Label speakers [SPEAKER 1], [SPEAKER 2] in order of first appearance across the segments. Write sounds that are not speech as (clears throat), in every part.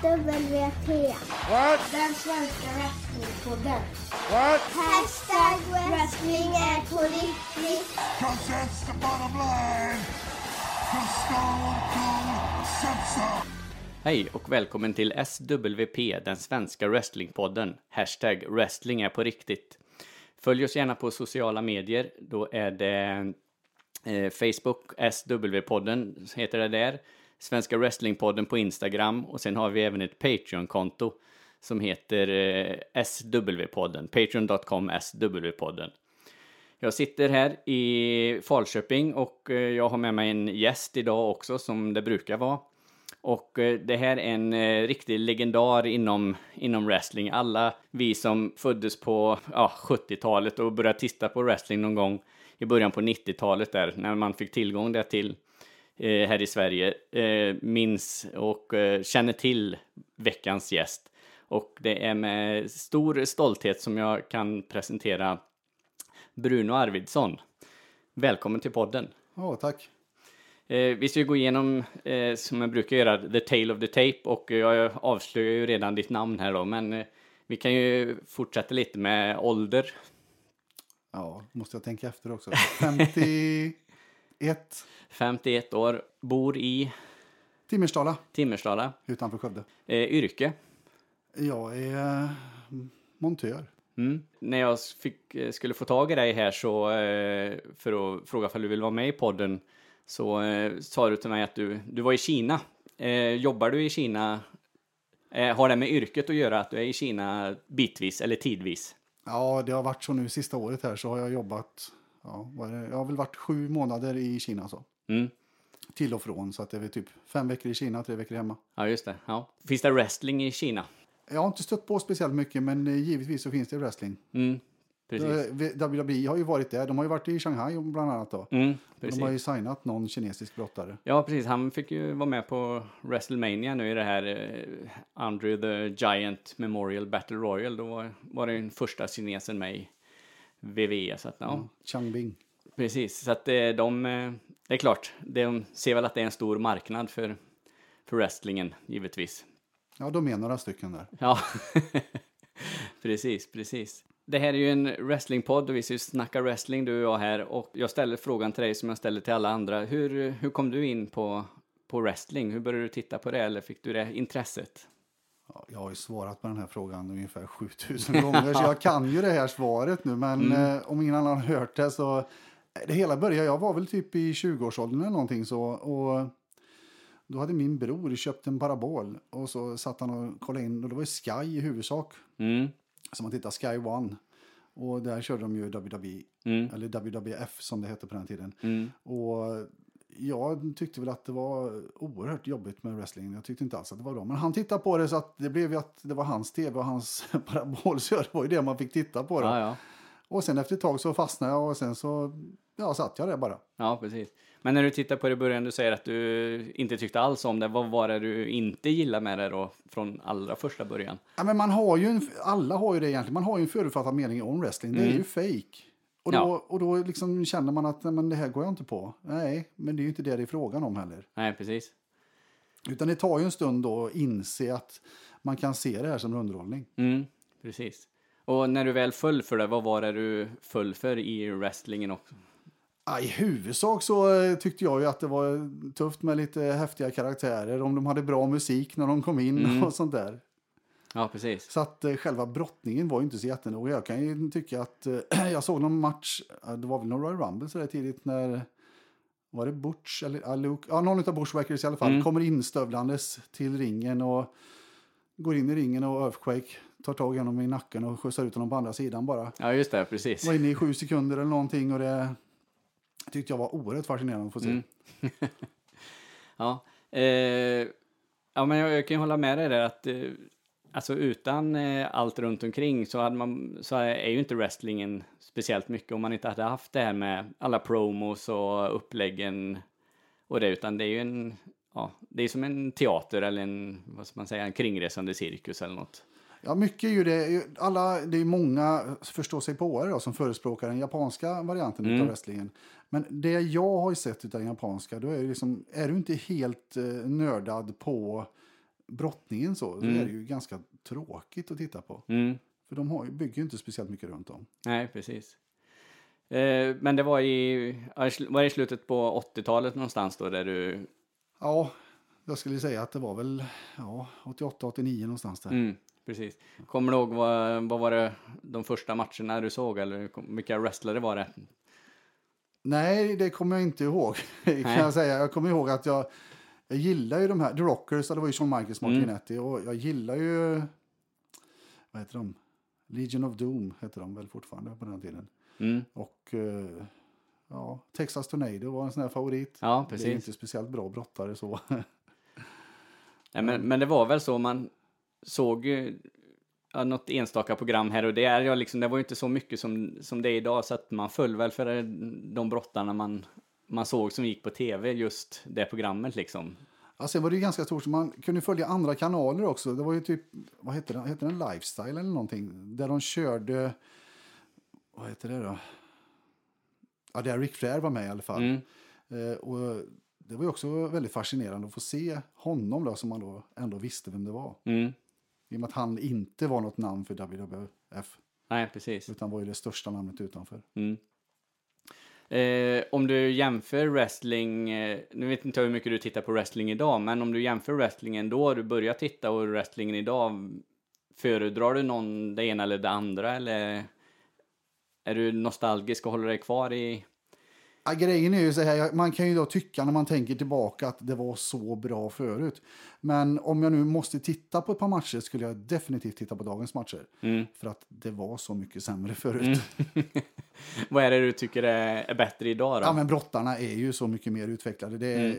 [SPEAKER 1] SWP.
[SPEAKER 2] What?
[SPEAKER 1] Den svenska wrestlingpodden.
[SPEAKER 2] What?
[SPEAKER 1] Hashtag wrestling är på riktigt.
[SPEAKER 2] Cause that's the bottom line. Cause Stone Cold said so.
[SPEAKER 3] Hej och välkommen till SWP, den svenska wrestlingpodden. Hashtag wrestling är på riktigt. Följ oss gärna på sociala medier. Då är det eh, Facebook, SW-podden heter det där. Svenska wrestlingpodden på Instagram och sen har vi även ett Patreon-konto som heter eh, SW-podden. Patreon.com SW-podden. Jag sitter här i Falköping och eh, jag har med mig en gäst idag också som det brukar vara. Och eh, det här är en eh, riktig legendar inom, inom wrestling. Alla vi som föddes på ja, 70-talet och började titta på wrestling någon gång i början på 90-talet där, när man fick tillgång där till här i Sverige, eh, minns och eh, känner till veckans gäst. Och det är med stor stolthet som jag kan presentera Bruno Arvidsson. Välkommen till podden.
[SPEAKER 4] Ja, tack.
[SPEAKER 3] Eh, vi ska gå igenom, eh, som jag brukar göra, the tale of the tape och jag avslöjar ju redan ditt namn här då, men eh, vi kan ju fortsätta lite med ålder.
[SPEAKER 4] Ja, måste jag tänka efter också. 51,
[SPEAKER 3] 51 år, bor i
[SPEAKER 4] Timmersdala
[SPEAKER 3] Timmersdala.
[SPEAKER 4] utanför Skövde.
[SPEAKER 3] Eh, yrke?
[SPEAKER 4] Jag är eh, montör.
[SPEAKER 3] Mm. När jag fick, eh, skulle få tag i dig här så, eh, för att fråga om du vill vara med i podden, så eh, sa du till mig att du, du var i Kina. Eh, jobbar du i Kina? Eh, har det med yrket att göra att du är i Kina bitvis eller tidvis?
[SPEAKER 4] Ja, det har varit så nu sista året här så har jag jobbat. Ja, vad är det? jag har väl varit sju månader i Kina så.
[SPEAKER 3] Mm.
[SPEAKER 4] Till och från så att det är väl typ fem veckor i Kina, tre veckor hemma.
[SPEAKER 3] Ja, just det. Ja. Finns det wrestling i Kina?
[SPEAKER 4] Jag har inte stött på speciellt mycket men eh, givetvis så finns det wrestling.
[SPEAKER 3] Mm, precis.
[SPEAKER 4] Eh, WWE har ju varit där. De har ju varit i Shanghai bland annat då.
[SPEAKER 3] Mm.
[SPEAKER 4] De har ju signat någon kinesisk brottare.
[SPEAKER 3] Ja, precis. Han fick ju vara med på WrestleMania nu i det här eh, Andrew the Giant Memorial Battle Royal. Då var, var det den första kinesen med i WWE. Så att, ja,
[SPEAKER 4] Ja. Changbing.
[SPEAKER 3] precis. Så att eh, de, eh, det är klart, de ser väl att det är en stor marknad för, för wrestlingen, givetvis.
[SPEAKER 4] Ja, de är några stycken där.
[SPEAKER 3] Ja, (laughs) precis, precis. Det här är ju en wrestlingpodd och vi ska ju snacka wrestling du och jag här och jag ställer frågan till dig som jag ställer till alla andra. Hur, hur kom du in på, på wrestling? Hur började du titta på det eller fick du det intresset?
[SPEAKER 4] Ja, jag har ju svarat på den här frågan ungefär 7000 gånger så jag (laughs) kan ju det här svaret nu. Men
[SPEAKER 3] Mm.
[SPEAKER 4] eh, om ingen annan har hört det så eh, det hela började, jag var väl typ i 20-årsåldern eller någonting så och då hade min bror köpt en parabol och så satt han och kollade in och det var ju Sky i huvudsak.
[SPEAKER 3] Mm,
[SPEAKER 4] som man tittar Sky One och där körde de ju WWE
[SPEAKER 3] mm,
[SPEAKER 4] eller WWF som det hette på den tiden.
[SPEAKER 3] Mm.
[SPEAKER 4] och jag tyckte väl att det var oerhört jobbigt med wrestling. Jag tyckte inte alls att det var bra. Men han tittade på det så att det blev ju att det var hans tv och hans (laughs) parabol. Så det var ju det man fick titta på.
[SPEAKER 3] Ja, ja.
[SPEAKER 4] Och sen efter ett tag så fastnade jag och sen så ja, satt jag där bara.
[SPEAKER 3] ja, precis. Men när du tittar på det i början, du säger att du inte tyckte alls om det. Vad var det du inte gillade med det då från allra första början?
[SPEAKER 4] Ja, men man har ju en, alla har ju det egentligen. Man har ju en förutfattad mening om wrestling. Det är ju fake. Och då,
[SPEAKER 3] Ja.
[SPEAKER 4] och då liksom känner man att nej, men det här går jag inte på. Nej, men det är ju inte det det är frågan om heller.
[SPEAKER 3] Nej, precis.
[SPEAKER 4] Utan det tar ju en stund då att inse att man kan se det här som underhållning.
[SPEAKER 3] Mm, precis. Och när du väl föll för det, vad var det du föll för i wrestlingen också?
[SPEAKER 4] I huvudsak så eh, tyckte jag ju att det var tufft med lite häftiga karaktärer. Om de hade bra musik när de kom in och sånt där.
[SPEAKER 3] Ja, precis.
[SPEAKER 4] Så att eh, själva brottningen var ju inte så jättenoga. Jag kan ju tycka att eh, (clears throat) jag såg någon match, eh, det var väl någon Royal Rumble så där tidigt när var det Butch eller ja, Luke, ja någon av Bushwackers i alla fall, kommer instövlandes till ringen och går in i ringen och Earthquake tar tag i honom i nacken och skjutsar ut honom på andra sidan bara.
[SPEAKER 3] Ja, just det, precis.
[SPEAKER 4] var inne i sju sekunder eller någonting och det tyckte jag var oerhört fascinerande att få se.
[SPEAKER 3] Mm. (laughs) Ja, eh, ja men jag, jag kan ju hålla med dig där att eh, alltså utan eh, allt runt omkring så, hade man, så är ju inte wrestlingen speciellt mycket om man inte hade haft det här med alla promos och uppläggen och det, utan det är ju en, ja, det är som en teater eller en, vad ska man säga, en kringresande cirkus eller något.
[SPEAKER 4] Ja, mycket är ju det. Alla, det är många förstå sig på då, som förespråkar den japanska varianten
[SPEAKER 3] Mm.
[SPEAKER 4] av wrestlingen. Men det jag har sett av den japanska, då är, det liksom, är du inte helt eh, nördad på brottningen så, så är det ju ganska tråkigt att titta på.
[SPEAKER 3] Mm.
[SPEAKER 4] För de har, bygger ju inte speciellt mycket runt om.
[SPEAKER 3] Nej, precis. Eh, men det var i, var i slutet på 80-talet någonstans då där du...
[SPEAKER 4] Ja, jag skulle säga att det var väl ja, 88-89 någonstans där.
[SPEAKER 3] Mm, precis. Kommer du ihåg vad, vad var det de första matcherna du såg eller vilka wrestlare var det?
[SPEAKER 4] Nej, det kommer jag inte ihåg. (laughs) kan jag säga. Jag kommer ihåg att jag, jag gillar ju de här, The Rockers, det var ju Shawn Michaels, Martin
[SPEAKER 3] Mm.
[SPEAKER 4] Och jag gillar ju, vad heter de? Legion of Doom heter de väl fortfarande på den tiden.
[SPEAKER 3] Mm.
[SPEAKER 4] Och eh, ja, Texas Tornado var en sån här favorit.
[SPEAKER 3] Ja,
[SPEAKER 4] Det är
[SPEAKER 3] precis.
[SPEAKER 4] inte speciellt bra brottare så. (laughs)
[SPEAKER 3] Nej, men, men det var väl så man såg ju ja, något enstaka program här och där. Ja, liksom, det var ju inte så mycket som, som det är idag så att man föll väl för de brottarna man, man såg som gick på tv just det programmet liksom.
[SPEAKER 4] Ja, sen var det ju ganska stort, så man kunde följa andra kanaler också. Det var ju typ, vad heter den, heter den Lifestyle eller någonting? Där de körde, vad heter det då? Ja, där Rick Flair var med i alla fall.
[SPEAKER 3] Mm.
[SPEAKER 4] Eh, och det var ju också väldigt fascinerande att få se honom då, som man då ändå visste vem det var.
[SPEAKER 3] Mm.
[SPEAKER 4] I och med att han inte var något namn för WWF,
[SPEAKER 3] Nej, precis.
[SPEAKER 4] utan var ju det största namnet utanför.
[SPEAKER 3] Mm. Eh, om du jämför wrestling, eh, nu vet inte jag hur mycket du tittar på wrestling idag, men om du jämför wrestlingen då du börjar titta och wrestlingen idag, föredrar du någon det ena eller det andra eller är du nostalgisk och håller dig kvar i...
[SPEAKER 4] Ja, grejen är ju så här, man kan ju då tycka när man tänker tillbaka att det var så bra förut. Men om jag nu måste titta på ett par matcher skulle jag definitivt titta på dagens matcher.
[SPEAKER 3] Mm.
[SPEAKER 4] För att det var så mycket sämre förut. (laughs)
[SPEAKER 3] Vad är det du tycker är, bättre idag då?
[SPEAKER 4] Ja, men brottarna är ju så mycket mer utvecklade. Det är,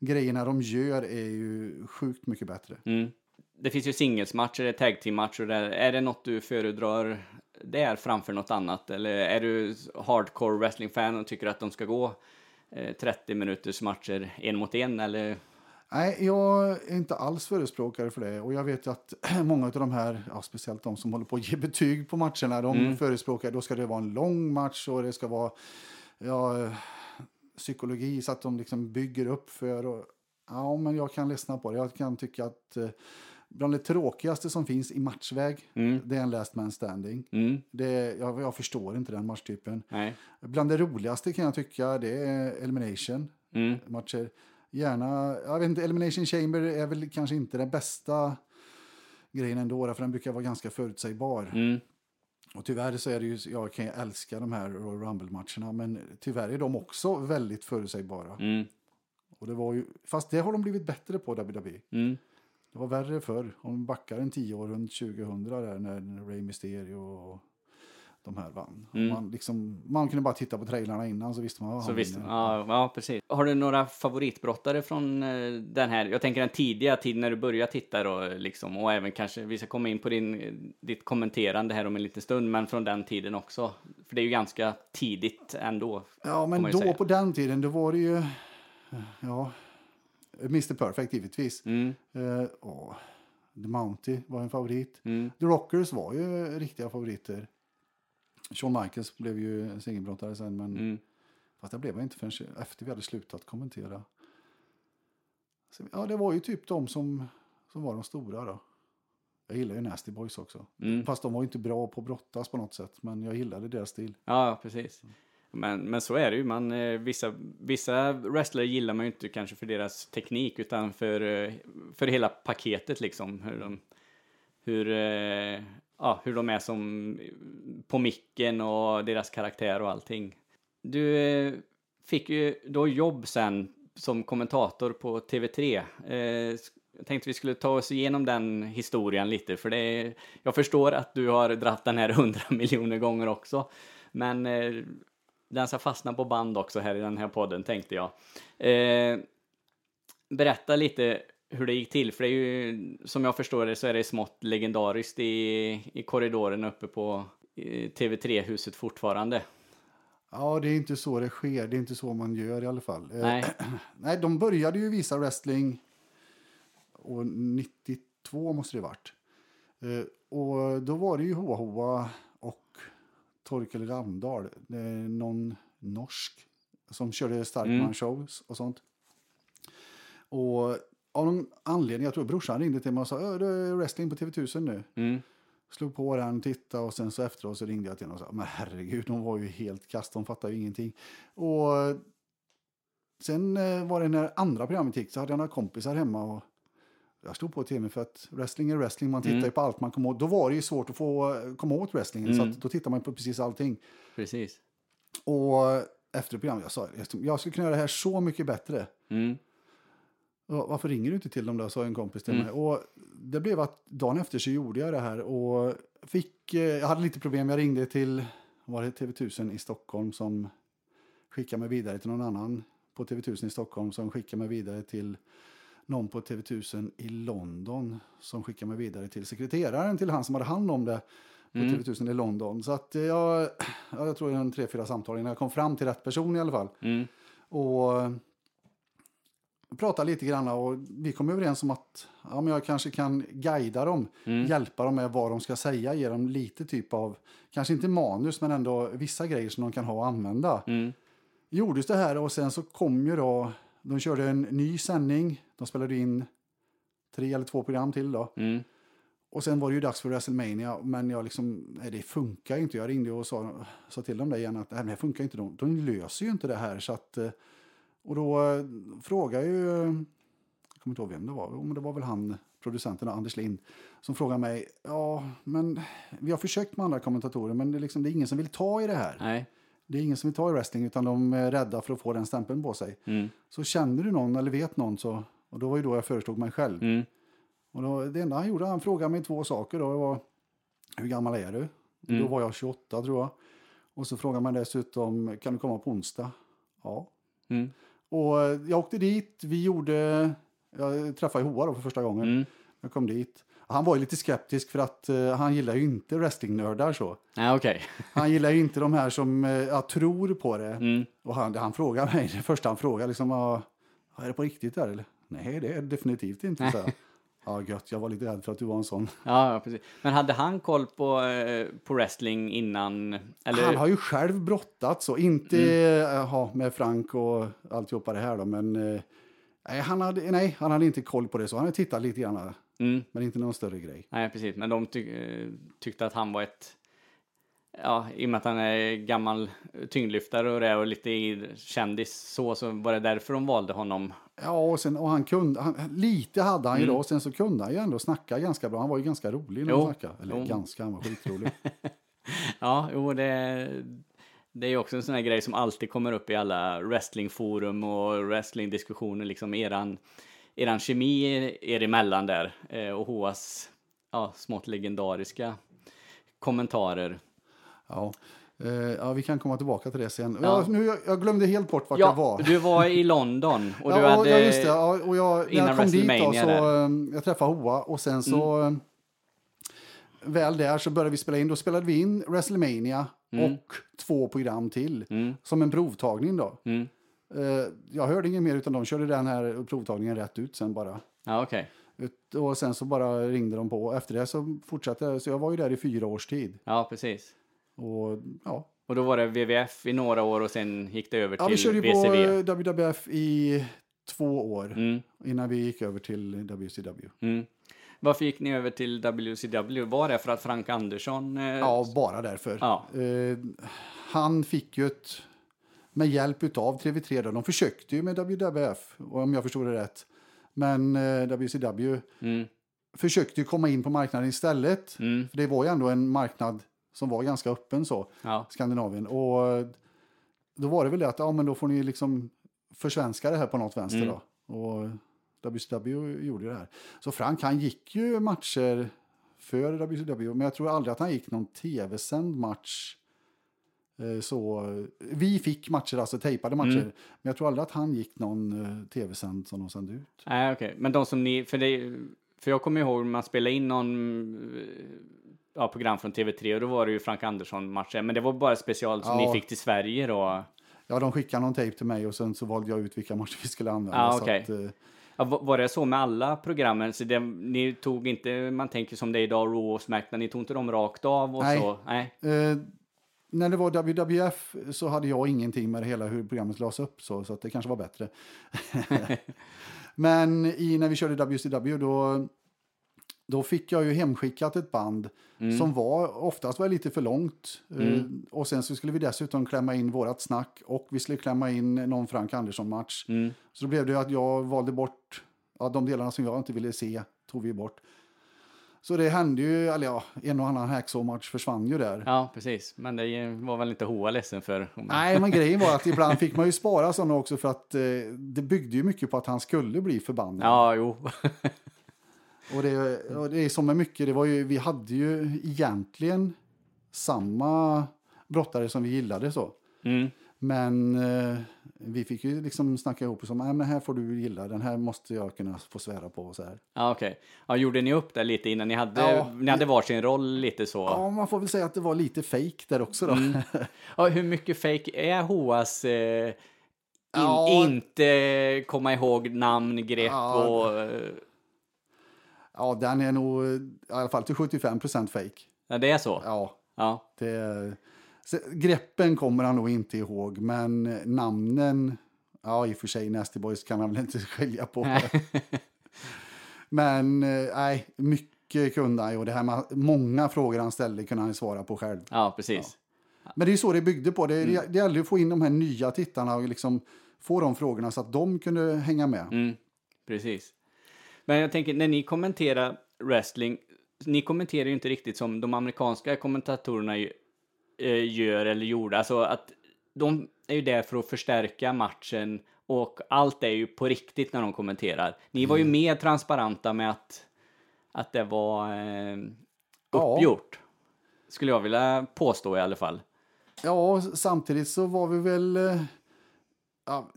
[SPEAKER 4] Grejerna de gör är ju sjukt mycket bättre.
[SPEAKER 3] Mm. Det finns ju singelsmatcher, det är tag team-matcher. Är det något du föredrar där framför något annat? Eller är du hardcore wrestling-fan och tycker att de ska gå eh, 30 minuters matcher en mot en? Eller?
[SPEAKER 4] Nej, jag är inte alls förespråkare för det. Och jag vet att (clears throat) många av de här, ja, speciellt de som håller på att ge betyg på matcherna, de förespråkar då ska det vara en lång match och det ska vara ja, eh, psykologi så att de liksom bygger upp för. Och, ja, men jag kan lyssna på det. Jag kan tycka att eh, bland det tråkigaste som finns i matchväg, det är en last man standing.
[SPEAKER 3] Mm.
[SPEAKER 4] Det, jag, jag förstår inte den matchtypen.
[SPEAKER 3] Nej.
[SPEAKER 4] Bland det roligaste kan jag tycka det är elimination
[SPEAKER 3] Mm.
[SPEAKER 4] matcher. Gärna, jag vet inte, Elimination Chamber är väl kanske inte den bästa grejen ändå, för den brukar vara ganska förutsägbar.
[SPEAKER 3] Mm.
[SPEAKER 4] Och tyvärr så är det ju, jag kan ju älska de här Royal Rumble-matcherna, men tyvärr är de också väldigt förutsägbara.
[SPEAKER 3] Mm.
[SPEAKER 4] Och det var ju, fast det har de blivit bättre på WWE.
[SPEAKER 3] Mm.
[SPEAKER 4] Det var värre förr, om de backar en tio år runt 2000 där när Rey Mysterio och de här vann.
[SPEAKER 3] Mm.
[SPEAKER 4] Man, liksom, man kunde bara titta på trailrarna innan så visste man vad
[SPEAKER 3] Så
[SPEAKER 4] han
[SPEAKER 3] visst,
[SPEAKER 4] vinner.
[SPEAKER 3] ja, ja, precis. Har du några favoritbrottare från eh, den här, jag tänker den tidiga tiden när du började titta då, liksom, och även kanske, vi ska komma in på din, ditt kommenterande här om en liten stund, men från den tiden också. För det är ju ganska tidigt ändå.
[SPEAKER 4] Ja, men då
[SPEAKER 3] säga.
[SPEAKER 4] på den tiden, då var det ju... Ja, Mr Perfect givetvis.
[SPEAKER 3] Mm,
[SPEAKER 4] Eh, och The Mountie var en favorit.
[SPEAKER 3] mm,
[SPEAKER 4] The Rockers var ju riktiga favoriter. Shawn Michaels blev ju singelbrottare sen, men
[SPEAKER 3] mm,
[SPEAKER 4] fast det blev jag inte förrän efter vi hade slutat kommentera. Så, ja, det var ju typ de som, som var de stora då. Jag gillar ju Nasty Boys också.
[SPEAKER 3] mm.
[SPEAKER 4] Fast de var ju inte bra på att brottas på något sätt, men jag gillade deras stil.
[SPEAKER 3] Ja, precis. Men, men så är det ju. Man, eh, vissa, vissa wrestlare gillar man ju inte kanske för deras teknik utan för, eh, för hela paketet liksom. Hur de, hur, eh, ja, hur de är som på micken och deras karaktär och allting. Du fick ju då jobb sen som kommentator på TV3. Jag tänkte vi skulle ta oss igenom den historien lite, för det är, jag förstår att du har dratt den här hundra (laughs) miljoner gånger också. Men den ska fastna på band också här i den här podden, tänkte jag. Eh, berätta lite hur det gick till, för det är ju, som jag förstår det, så är det smått legendariskt i, i korridoren uppe på eh, TV3-huset fortfarande.
[SPEAKER 4] Ja, det är inte så det sker. Det är inte så man gör i alla fall. Eh,
[SPEAKER 3] Nej. (clears throat)
[SPEAKER 4] Nej, de började ju visa wrestling och 92 måste det varit. Eh, och då var det ju Hoa Hoa och Torkel Ramdahl, någon norsk som körde Starkman shows och sånt. Och av någon anledning, jag tror brorsan ringde till mig och sa "Ö, det är wrestling på TV1000 nu.
[SPEAKER 3] Mm.
[SPEAKER 4] Slog på den, tittade och sen så efteråt så ringde jag till henne och sa men herregud, de var ju helt kast, de fattade ju ingenting. Och sen eh, var det när andra programmet gick så hade jag några kompisar hemma och jag stod på tv för att wrestling är wrestling, man tittar
[SPEAKER 3] Mm.
[SPEAKER 4] ju på allt man kommer åt. Då var det ju svårt att få eh, komma åt wrestlingen så
[SPEAKER 3] Mm.
[SPEAKER 4] att då tittar man på precis allting.
[SPEAKER 3] Precis.
[SPEAKER 4] Och efter programmet, jag sa jag skulle kunna göra det här så mycket bättre.
[SPEAKER 3] Mm.
[SPEAKER 4] Varför ringer du inte till dem då, sa en kompis till
[SPEAKER 3] Mm.
[SPEAKER 4] mig. Och det blev att dagen efter så gjorde jag det här och fick, eh, jag hade lite problem. Jag ringde till, var det TV1000 i Stockholm som skickade mig vidare till någon annan på TV1000 i Stockholm som skickade mig vidare till någon på TV1000 i London som skickade mig vidare till sekreteraren till han som hade hand om det på
[SPEAKER 3] Mm.
[SPEAKER 4] TV1000 i London. Så att jag, ja, jag tror en tre, fyra samtal innan jag kom fram till rätt person i alla fall.
[SPEAKER 3] Mm.
[SPEAKER 4] Och eh, pratade lite grann och vi kom överens om att ja, men jag kanske kan guida dem,
[SPEAKER 3] Mm.
[SPEAKER 4] hjälpa dem med vad de ska säga, ge dem lite typ av, kanske inte manus men ändå vissa grejer som de kan ha och använda.
[SPEAKER 3] Mm.
[SPEAKER 4] Gjordes det här och sen så kom ju då, de körde en ny sändning, de spelade in tre eller två program till då.
[SPEAKER 3] Mm.
[SPEAKER 4] Och sen var det ju dags för WrestleMania, men jag liksom, nej, det funkar ju inte. Jag ringde och sa, sa till dem det igen att nej, det här funkar inte. De, de löser ju inte det här. Så att, eh, och då eh, frågade ju, jag kommer inte ihåg vem det var, men det var väl han, producenten Anders Lind, som frågade mig, ja, men vi har försökt med andra kommentatorer, men det är, liksom, det är ingen som vill ta i det här.
[SPEAKER 3] Nej.
[SPEAKER 4] Det är ingen som vill ta i wrestling, utan de är rädda för att få den stämpeln på sig.
[SPEAKER 3] Mm.
[SPEAKER 4] Så känner du någon eller vet någon så, och då var ju då jag föreslog mig själv.
[SPEAKER 3] Mm.
[SPEAKER 4] Och då, det enda han gjorde, han frågade mig två saker. Då. Det var, hur gammal är du?
[SPEAKER 3] Mm.
[SPEAKER 4] Då var jag 28 tror jag. Och så frågade man dessutom, kan du komma på onsdag? Ja.
[SPEAKER 3] Mm.
[SPEAKER 4] Och eh, jag åkte dit, vi gjorde, jag träffade Hoa då för första gången.
[SPEAKER 3] Mm.
[SPEAKER 4] Jag kom dit. Han var ju lite skeptisk för att eh, han gillar ju inte wrestlingnördar så.
[SPEAKER 3] Nej, okej. (laughs)
[SPEAKER 4] Han gillar ju inte de här som eh, jag tror på det.
[SPEAKER 3] Mm.
[SPEAKER 4] Och han, han frågade mig, (laughs) det första han frågade liksom, "Ja, är det på riktigt där eller? Nej, det är det definitivt inte. Så. jag. (laughs) Ja, gött, jag var lite rädd för att du var en sån.
[SPEAKER 3] Ja, ja, precis. Men hade han koll på, eh, på wrestling innan? Eller?
[SPEAKER 4] Han har ju själv brottats så, inte
[SPEAKER 3] Mm.
[SPEAKER 4] eh, ha, med Frank och alltihopa det här då, men eh, nej, han hade, nej, han hade inte koll på det så. Han hade tittat lite grann,
[SPEAKER 3] Mm.
[SPEAKER 4] men inte någon större grej.
[SPEAKER 3] Nej, precis. Men de ty eh, tyckte att han var ett... Ja, i och med att han är gammal tyngdlyftare och det och lite kändis så, så var det därför de valde honom.
[SPEAKER 4] Ja, och, sen, och han kunde, han, lite hade han ju
[SPEAKER 3] Mm.
[SPEAKER 4] då, och sen så kunde han ju ändå snacka ganska bra. Han var ju ganska rolig när han snackade. Eller
[SPEAKER 3] jo.
[SPEAKER 4] ganska, han var skitrolig. (laughs)
[SPEAKER 3] Ja, jo, det, det är ju också en sån här grej som alltid kommer upp i alla wrestlingforum och wrestlingdiskussioner, liksom eran, eran kemi er emellan där eh, och Hoas ja, smått legendariska kommentarer.
[SPEAKER 4] ja. Eh, ja, vi kan komma tillbaka till det sen.
[SPEAKER 3] Ja.
[SPEAKER 4] Ja. nu, jag, jag glömde helt bort vart jag var.
[SPEAKER 3] du var i London (laughs) och du
[SPEAKER 4] ja,
[SPEAKER 3] hade...
[SPEAKER 4] ja, just det. Ja, och jag,
[SPEAKER 3] innan
[SPEAKER 4] jag kom dit då, så
[SPEAKER 3] där.
[SPEAKER 4] um, jag träffade Hoa och sen så um, väl där så började vi spela in. Då spelade vi in WrestleMania och två program till
[SPEAKER 3] Mm,
[SPEAKER 4] som en provtagning då.
[SPEAKER 3] mm.
[SPEAKER 4] Eh, jag hörde inget mer utan de körde den här provtagningen rätt ut sen bara.
[SPEAKER 3] Ja.
[SPEAKER 4] Ut- Och sen så bara ringde de på. Efter det så fortsatte jag. Så jag var ju där i fyra års tid.
[SPEAKER 3] Ja, precis.
[SPEAKER 4] Och ja,
[SPEAKER 3] Och då var det WWF i några år och sen gick det över
[SPEAKER 4] ja vi
[SPEAKER 3] till
[SPEAKER 4] körde ju på WWF i två år
[SPEAKER 3] Mm,
[SPEAKER 4] innan vi gick över till WCW.
[SPEAKER 3] mm. Varför gick ni över till WCW? Var det för att Frank Andersson... Eh,
[SPEAKER 4] Ja, bara därför.
[SPEAKER 3] Ja.
[SPEAKER 4] Eh, han fick ju ett, med hjälp av TV3, då, de försökte ju med WWF, om jag förstod det rätt. Men eh, WCW
[SPEAKER 3] Mm,
[SPEAKER 4] försökte ju komma in på marknaden istället.
[SPEAKER 3] mm,
[SPEAKER 4] För det var ju ändå en marknad som var ganska öppen så,
[SPEAKER 3] ja.
[SPEAKER 4] Skandinavien. Och eh, då var det väl det att, ja men då får ni liksom försvenska det här på något vänster
[SPEAKER 3] Mm.
[SPEAKER 4] då. Och WCW gjorde ju det här. Så Frank han gick ju matcher för WCW, men jag tror aldrig att han gick någon tv-sänd match. Eh, Så, vi fick matcher, alltså tejpade matcher,
[SPEAKER 3] Mm.
[SPEAKER 4] men jag tror aldrig att han gick någon eh, tv-sänd som de sände ut.
[SPEAKER 3] Nej, okej. Men de som ni... För, det, för jag kommer ihåg man spelade in någon eh, ja, program från TV3 och då var det ju Frank Andersson-matcher. Men det var bara special som
[SPEAKER 4] Ja.
[SPEAKER 3] ni fick till Sverige då.
[SPEAKER 4] Ja, de skickade någon tejp till mig och sen så valde jag ut vilka (laughs) matcher vi skulle använda.
[SPEAKER 3] Ja,
[SPEAKER 4] så
[SPEAKER 3] okej.
[SPEAKER 4] att, eh,
[SPEAKER 3] Ja, va- var det så med alla programmen? Så det, ni tog inte, man tänker som det är idag, Raw och Smackdown, ni tog inte dem rakt av och
[SPEAKER 4] Nej.
[SPEAKER 3] så? Nej.
[SPEAKER 4] Eh, när det var WWF så hade jag ingenting med det hela hur programmet lades upp så, så det kanske var bättre. (laughs) Men i, när vi körde WCW då, då fick jag ju hemskickat ett band som var oftast var lite för långt. Eh, och sen så skulle vi dessutom klämma in vårat snack och vi skulle klämma in någon Frank Andersson-match. Så då blev det att jag valde bort ja, de delarna som jag inte ville se, tog vi bort. Så det hände ju, eller ja, en och annan hacksaw-match försvann ju där.
[SPEAKER 3] Ja, precis. Men det var väl inte Hoa ledsen för.
[SPEAKER 4] Nej, men grejen var att (laughs) ibland fick man ju spara sådana också för att eh, det byggde ju mycket på att han skulle bli förbannad.
[SPEAKER 3] Ja, jo. (laughs)
[SPEAKER 4] Och, det, och det är som med mycket, det var ju, vi hade ju egentligen samma brottare som vi gillade så.
[SPEAKER 3] Mm.
[SPEAKER 4] Men eh, vi fick ju liksom snacka ihop oss om, men här får du gilla, den här måste jag kunna få svära på och så här.
[SPEAKER 3] Ja, okej. Ja, gjorde ni upp det lite innan ni hade,
[SPEAKER 4] Ja.
[SPEAKER 3] ni hade varsin roll lite så?
[SPEAKER 4] Ja, man får väl säga att det var lite fake där också då.
[SPEAKER 3] Mm. (laughs) Ja, hur mycket fake är Hoas eh, in,
[SPEAKER 4] Ja.
[SPEAKER 3] inte komma ihåg namn, grepp
[SPEAKER 4] Ja.
[SPEAKER 3] och...
[SPEAKER 4] Ja, den är nog i alla fall till 75 procent fake.
[SPEAKER 3] Ja, det är så?
[SPEAKER 4] Ja,
[SPEAKER 3] Ja.
[SPEAKER 4] det, greppen kommer han nog inte ihåg, men namnen, ja i och för sig Nasty Boys kan han väl inte (laughs) skilja på. men eh, nej, mycket kunde han ju och det här med många frågor han ställde kunde han ju svara på själv.
[SPEAKER 3] Ja, precis.
[SPEAKER 4] Men det är ju så det byggde på. Det, det, det gällde att få in de här nya tittarna och liksom få de frågorna så att de kunde hänga med.
[SPEAKER 3] Mm, precis. Men jag tänker, när ni kommenterar wrestling, ni kommenterar ju inte riktigt som de amerikanska kommentatorerna eh, gör eller gjorde. Alltså att de är ju där för att förstärka matchen och allt är ju på riktigt när de kommenterar. Ni var ju
[SPEAKER 4] Mm.
[SPEAKER 3] mer transparenta med att, att det var eh,
[SPEAKER 4] Ja.
[SPEAKER 3] uppgjort. Skulle jag vilja påstå i alla fall.
[SPEAKER 4] Ja, samtidigt så var vi väl...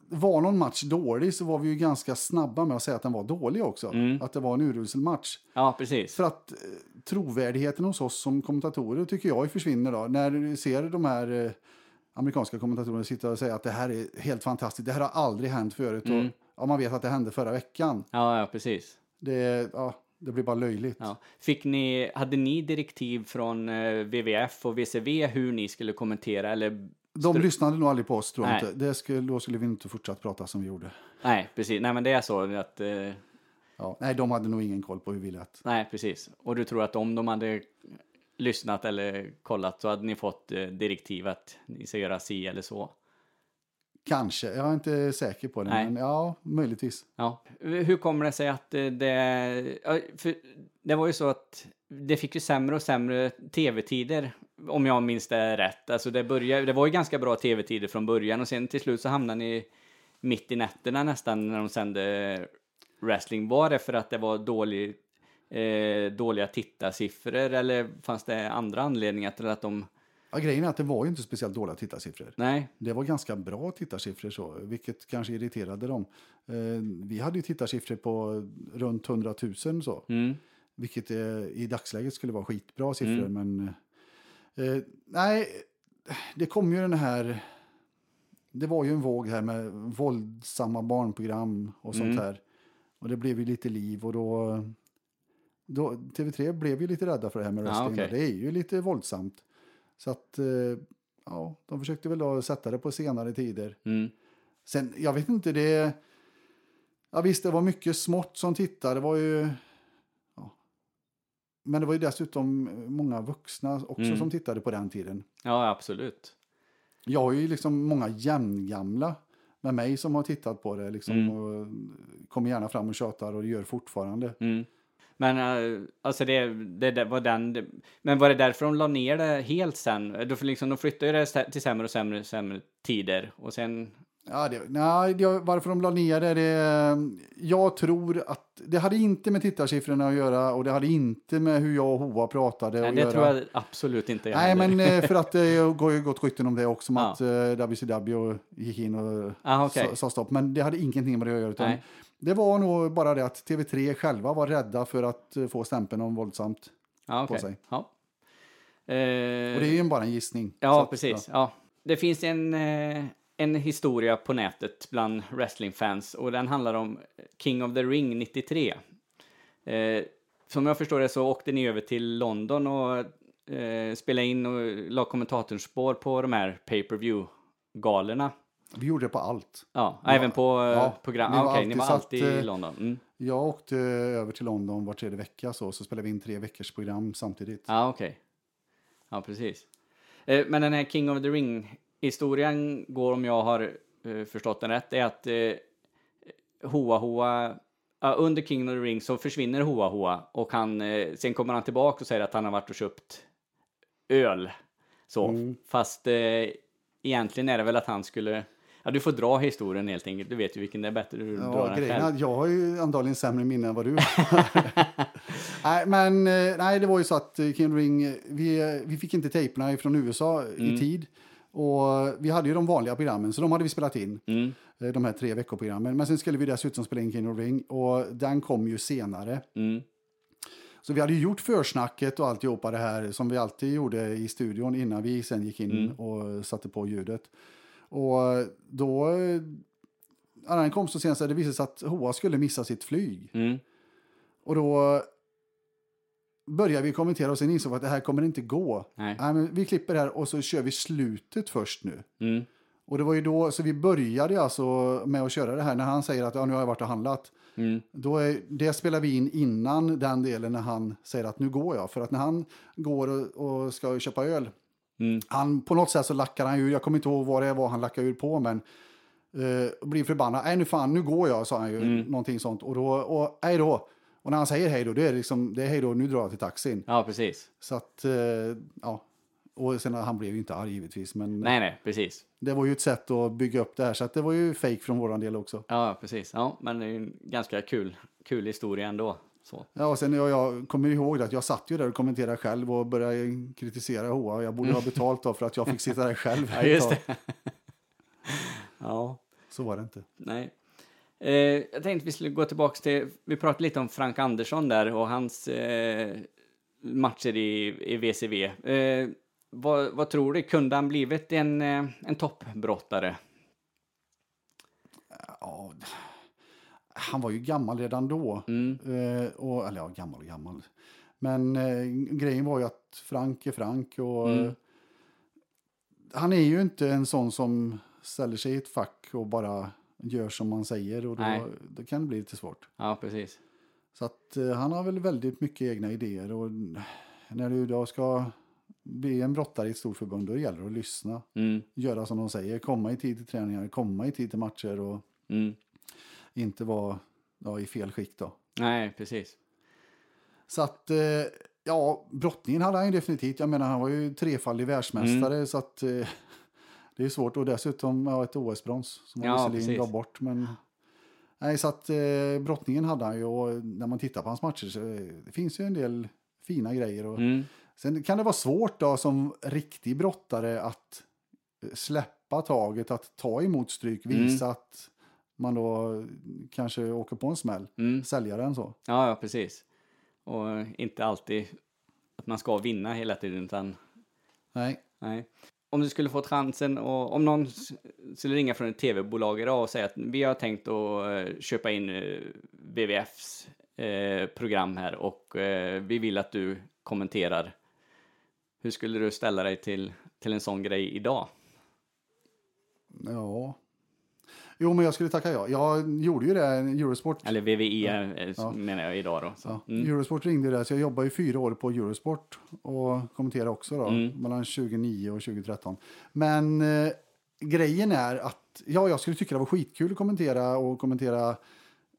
[SPEAKER 4] var någon match dålig så var vi ju ganska snabba med att säga att den var dålig också.
[SPEAKER 3] Mm.
[SPEAKER 4] Att det var en urusel match.
[SPEAKER 3] Ja, precis.
[SPEAKER 4] För att eh, trovärdigheten hos oss som kommentatorer tycker jag försvinner då. När du ser de här eh, amerikanska kommentatorerna sitta och säga att det här är helt fantastiskt. Det här har aldrig hänt förut.
[SPEAKER 3] Mm.
[SPEAKER 4] Och, ja, man vet att det hände förra veckan.
[SPEAKER 3] Ja, ja, precis.
[SPEAKER 4] Det, ja, det blir bara löjligt.
[SPEAKER 3] Ja. Fick ni, hade ni direktiv från eh, WWF och VCV hur ni skulle kommentera eller?
[SPEAKER 4] De lyssnade nog aldrig på oss tror jag
[SPEAKER 3] Nej.
[SPEAKER 4] inte. Det skulle, då skulle vi inte fortsatt prata som vi gjorde.
[SPEAKER 3] Nej, precis. Nej, men det är så att... Eh,
[SPEAKER 4] Ja, nej, de hade nog ingen koll på hur vi lät.
[SPEAKER 3] nej, precis. Och du tror att om de hade lyssnat eller kollat så hade ni fått eh, direktiv att ni ska göra si eller så?
[SPEAKER 4] Kanske, jag är inte säker på det.
[SPEAKER 3] Nej.
[SPEAKER 4] Men ja, möjligtvis.
[SPEAKER 3] Ja. Hur kommer det sig att eh, det... För det var ju så att det fick ju sämre och sämre tv-tider, om jag minns det rätt. Alltså det, började, det var ju ganska bra tv-tider från början och sen till slut så hamnade ni mitt i nätterna nästan när de sände wrestling. Var det för att det var dålig, eh, dåliga tittarsiffror eller fanns det andra anledningar till att de...
[SPEAKER 4] Ja, grejen är att det var ju inte speciellt dåliga tittarsiffror.
[SPEAKER 3] Nej,
[SPEAKER 4] Det var ganska bra tittarsiffror, så, vilket kanske irriterade dem. Eh, vi hade ju tittarsiffror på runt 100 000, så,
[SPEAKER 3] mm,
[SPEAKER 4] vilket eh, i dagsläget skulle vara skitbra siffror. Men eh, nej, det kom ju den här... Det var ju en våg här med våldsamma barnprogram och sånt
[SPEAKER 3] Mm.
[SPEAKER 4] här. Och det blev ju lite liv och då... då TV3 blev ju lite rädda för det här med wrestling.
[SPEAKER 3] okej.
[SPEAKER 4] Det är ju lite våldsamt. Så att, eh, ja, de försökte väl då sätta det på senare tider.
[SPEAKER 3] mm,
[SPEAKER 4] Sen, jag vet inte, det... Ja visst, det var mycket smått som tittade. Det var ju... Men det var ju dessutom många vuxna också
[SPEAKER 3] Mm.
[SPEAKER 4] som tittade på den tiden.
[SPEAKER 3] ja absolut.
[SPEAKER 4] Jag har ju liksom många jämngamla med mig som har tittat på det. Liksom,
[SPEAKER 3] Mm.
[SPEAKER 4] och kommer gärna fram och tjatar och gör fortfarande.
[SPEAKER 3] Mm. Men eh, alltså det, det, det var den, det, men var det därför de la ner det helt sen? Då, för liksom, de flyttade ju det till sämre och sämre, sämre tider och sen,
[SPEAKER 4] Ja, det, nej, det, varför de la ner det, det... Jag tror att det hade inte med tittarsiffrorna att göra och det hade inte med hur jag och Hoa pratade
[SPEAKER 3] nej,
[SPEAKER 4] att
[SPEAKER 3] det
[SPEAKER 4] göra.
[SPEAKER 3] tror jag absolut inte
[SPEAKER 4] Nej,
[SPEAKER 3] heller.
[SPEAKER 4] men eh, för att det går ju gått rykten om det också, om
[SPEAKER 3] Ja.
[SPEAKER 4] att eh, WCW gick in och
[SPEAKER 3] Ah, okej.
[SPEAKER 4] sa, sa stopp. Men det hade ingenting med det att göra. Utan
[SPEAKER 3] Nej.
[SPEAKER 4] det var nog bara det att TV3 själva var rädda för att eh, få stämpeln om våldsamt.
[SPEAKER 3] ja,
[SPEAKER 4] på
[SPEAKER 3] okej.
[SPEAKER 4] sig.
[SPEAKER 3] Ja. Eh,
[SPEAKER 4] Och det är ju bara en gissning.
[SPEAKER 3] Ja,
[SPEAKER 4] att,
[SPEAKER 3] precis. Ja. Det finns en, eh, en historia på nätet bland wrestlingfans och den handlar om King of the Ring 93. Eh, som jag förstår det så åkte ni över till London och eh, spelade in och la kommentatorspår på de här pay per view galorna
[SPEAKER 4] Vi gjorde det på allt.
[SPEAKER 3] Ja, även på eh,
[SPEAKER 4] Ja,
[SPEAKER 3] program. Ah,
[SPEAKER 4] var
[SPEAKER 3] Okej, ni var
[SPEAKER 4] alltid satt,
[SPEAKER 3] i
[SPEAKER 4] eh,
[SPEAKER 3] London. Mm.
[SPEAKER 4] Jag åkte över till London var tredje vecka så, så spelade vi in tre veckors program samtidigt.
[SPEAKER 3] Ja, okej. Ja, precis. Eh, Men den här King of the Ring-historien går, om jag har eh, förstått den rätt, är att eh, Hoa Hoa, ja, under King of the Ring så försvinner Hoa Hoa och han, eh, sen kommer han tillbaka och säger att han har varit och köpt öl. Så,
[SPEAKER 4] Mm.
[SPEAKER 3] fast eh, egentligen är det väl att han skulle, ja du får dra historien helt enkelt, du vet ju vilken det är bättre du drar
[SPEAKER 4] Ja,
[SPEAKER 3] den
[SPEAKER 4] grejen
[SPEAKER 3] själv.
[SPEAKER 4] jag har ju antagligen sämre minne än vad du (laughs) Nej, men nej, det var ju så att King Ring, vi, vi fick inte tejperna från USA
[SPEAKER 3] Mm.
[SPEAKER 4] i tid. Och vi hade ju de vanliga programmen, så de hade vi spelat in.
[SPEAKER 3] Mm,
[SPEAKER 4] eh, De här tre veckoprogrammen. Men sen skulle vi dessutom spela in King of Ring och den kom ju senare.
[SPEAKER 3] mm,
[SPEAKER 4] Så vi hade ju gjort försnacket och alltihopa det här som vi alltid gjorde i studion innan vi sen gick in
[SPEAKER 3] Mm.
[SPEAKER 4] och satte på ljudet. Och då, ja, den kom så sent så det visade sig att Hoa skulle missa sitt flyg.
[SPEAKER 3] mm,
[SPEAKER 4] Och då började vi kommentera och sen insåg vi att det här kommer inte gå.
[SPEAKER 3] nej,
[SPEAKER 4] Nej, men vi klipper här och så kör vi slutet först nu.
[SPEAKER 3] mm,
[SPEAKER 4] Och det var ju då, så vi började alltså med att köra det här när han säger att ja, nu har jag varit och handlat.
[SPEAKER 3] mm,
[SPEAKER 4] Då är, det spelar vi in innan den delen när han säger att nu går jag. För att när han går och, och ska köpa öl,
[SPEAKER 3] mm,
[SPEAKER 4] han, på något sätt så lackar han ur, jag kommer inte ihåg vad det var han lackade ur på, men eh, blir förbannad. Nej, nu fan, nu går jag, sa han ju.
[SPEAKER 3] Mm.
[SPEAKER 4] Någonting sånt. Och då, och hej då. Och när han säger hej då, det är liksom, det är hej då, nu drar jag till taxin.
[SPEAKER 3] ja precis.
[SPEAKER 4] Så att, eh, ja. Och sen han blev ju inte arg givetvis, men
[SPEAKER 3] Nej, nej, precis.
[SPEAKER 4] det var ju ett sätt att bygga upp det här. Så att det var ju fake från våran del också.
[SPEAKER 3] Ja, precis. Ja, men det är ju en ganska kul, kul historia ändå. Så.
[SPEAKER 4] Ja, och sen jag, jag kommer ihåg det att jag satt ju där och kommenterade själv och började kritisera Hoa. Jag borde ha betalt då för att jag fick sitta där själv. (laughs)
[SPEAKER 3] Ja, just
[SPEAKER 4] tag.
[SPEAKER 3] det. (laughs) ja,
[SPEAKER 4] Så var det inte.
[SPEAKER 3] nej. Eh, jag tänkte vi skulle gå tillbaka till, vi pratade lite om Frank Andersson där och hans eh, matcher i, i VCV. Eh, vad, vad tror du, kunde han blivit en, eh, en toppbrottare?
[SPEAKER 4] Ja, han var ju gammal redan då.
[SPEAKER 3] Mm,
[SPEAKER 4] Eh, och, eller ja, gammal och gammal. Men eh, grejen var ju att Frank är Frank och
[SPEAKER 3] Mm.
[SPEAKER 4] han är ju inte en sån som ställer sig i ett fack och bara gör som man säger och
[SPEAKER 3] Nej.
[SPEAKER 4] då, då kan det bli lite svårt.
[SPEAKER 3] ja, precis.
[SPEAKER 4] Så att eh, han har väl väldigt mycket egna idéer och när du då ska bli en brottare i ett stort förbund då gäller det att lyssna,
[SPEAKER 3] Mm,
[SPEAKER 4] göra som de säger, komma i tid till träningar, komma i tid till matcher och
[SPEAKER 3] mm.
[SPEAKER 4] inte vara ja, i fel skick då.
[SPEAKER 3] Nej, precis.
[SPEAKER 4] Så att, eh, ja, brottningen hade han ju definitivt. Jag menar, han var ju trefaldig världsmästare
[SPEAKER 3] Mm.
[SPEAKER 4] så att eh, det är svårt. Och dessutom ja, ett OS-brons som
[SPEAKER 3] Ja,
[SPEAKER 4] han visserligen
[SPEAKER 3] precis.
[SPEAKER 4] gav bort. Men, nej, så att eh, brottningen hade han ju och när man tittar på hans matcher så eh, det finns ju en del fina grejer. Och,
[SPEAKER 3] Mm,
[SPEAKER 4] Sen kan det vara svårt då som riktig brottare att eh, släppa taget, att ta emot stryk, visa att man då kanske åker på en smäll,
[SPEAKER 3] mm.
[SPEAKER 4] sälja den så.
[SPEAKER 3] Ja, ja, precis. Och eh, inte alltid att man ska vinna hela tiden, utan
[SPEAKER 4] Nej.
[SPEAKER 3] nej. Om du skulle få chansen och om någon skulle ringa från ett tv-bolag idag och säga att vi har tänkt att eh, köpa in eh, WWFs eh, program här och vi vill att du kommenterar. Hur skulle du ställa dig till, till en sån grej idag?
[SPEAKER 4] Ja. Jo, men jag skulle tacka ja. Jag gjorde ju det, Eurosport.
[SPEAKER 3] Eller VVE eh,
[SPEAKER 4] Ja.
[SPEAKER 3] menar jag idag då. Så.
[SPEAKER 4] Ja,
[SPEAKER 3] Mm.
[SPEAKER 4] Eurosport ringde ju där, så jag jobbade i fyra år på Eurosport och kommenterade också då,
[SPEAKER 3] Mm.
[SPEAKER 4] mellan 2009 och 2013. Men eh, grejen är att ja, jag skulle tycka det var skitkul att kommentera och kommentera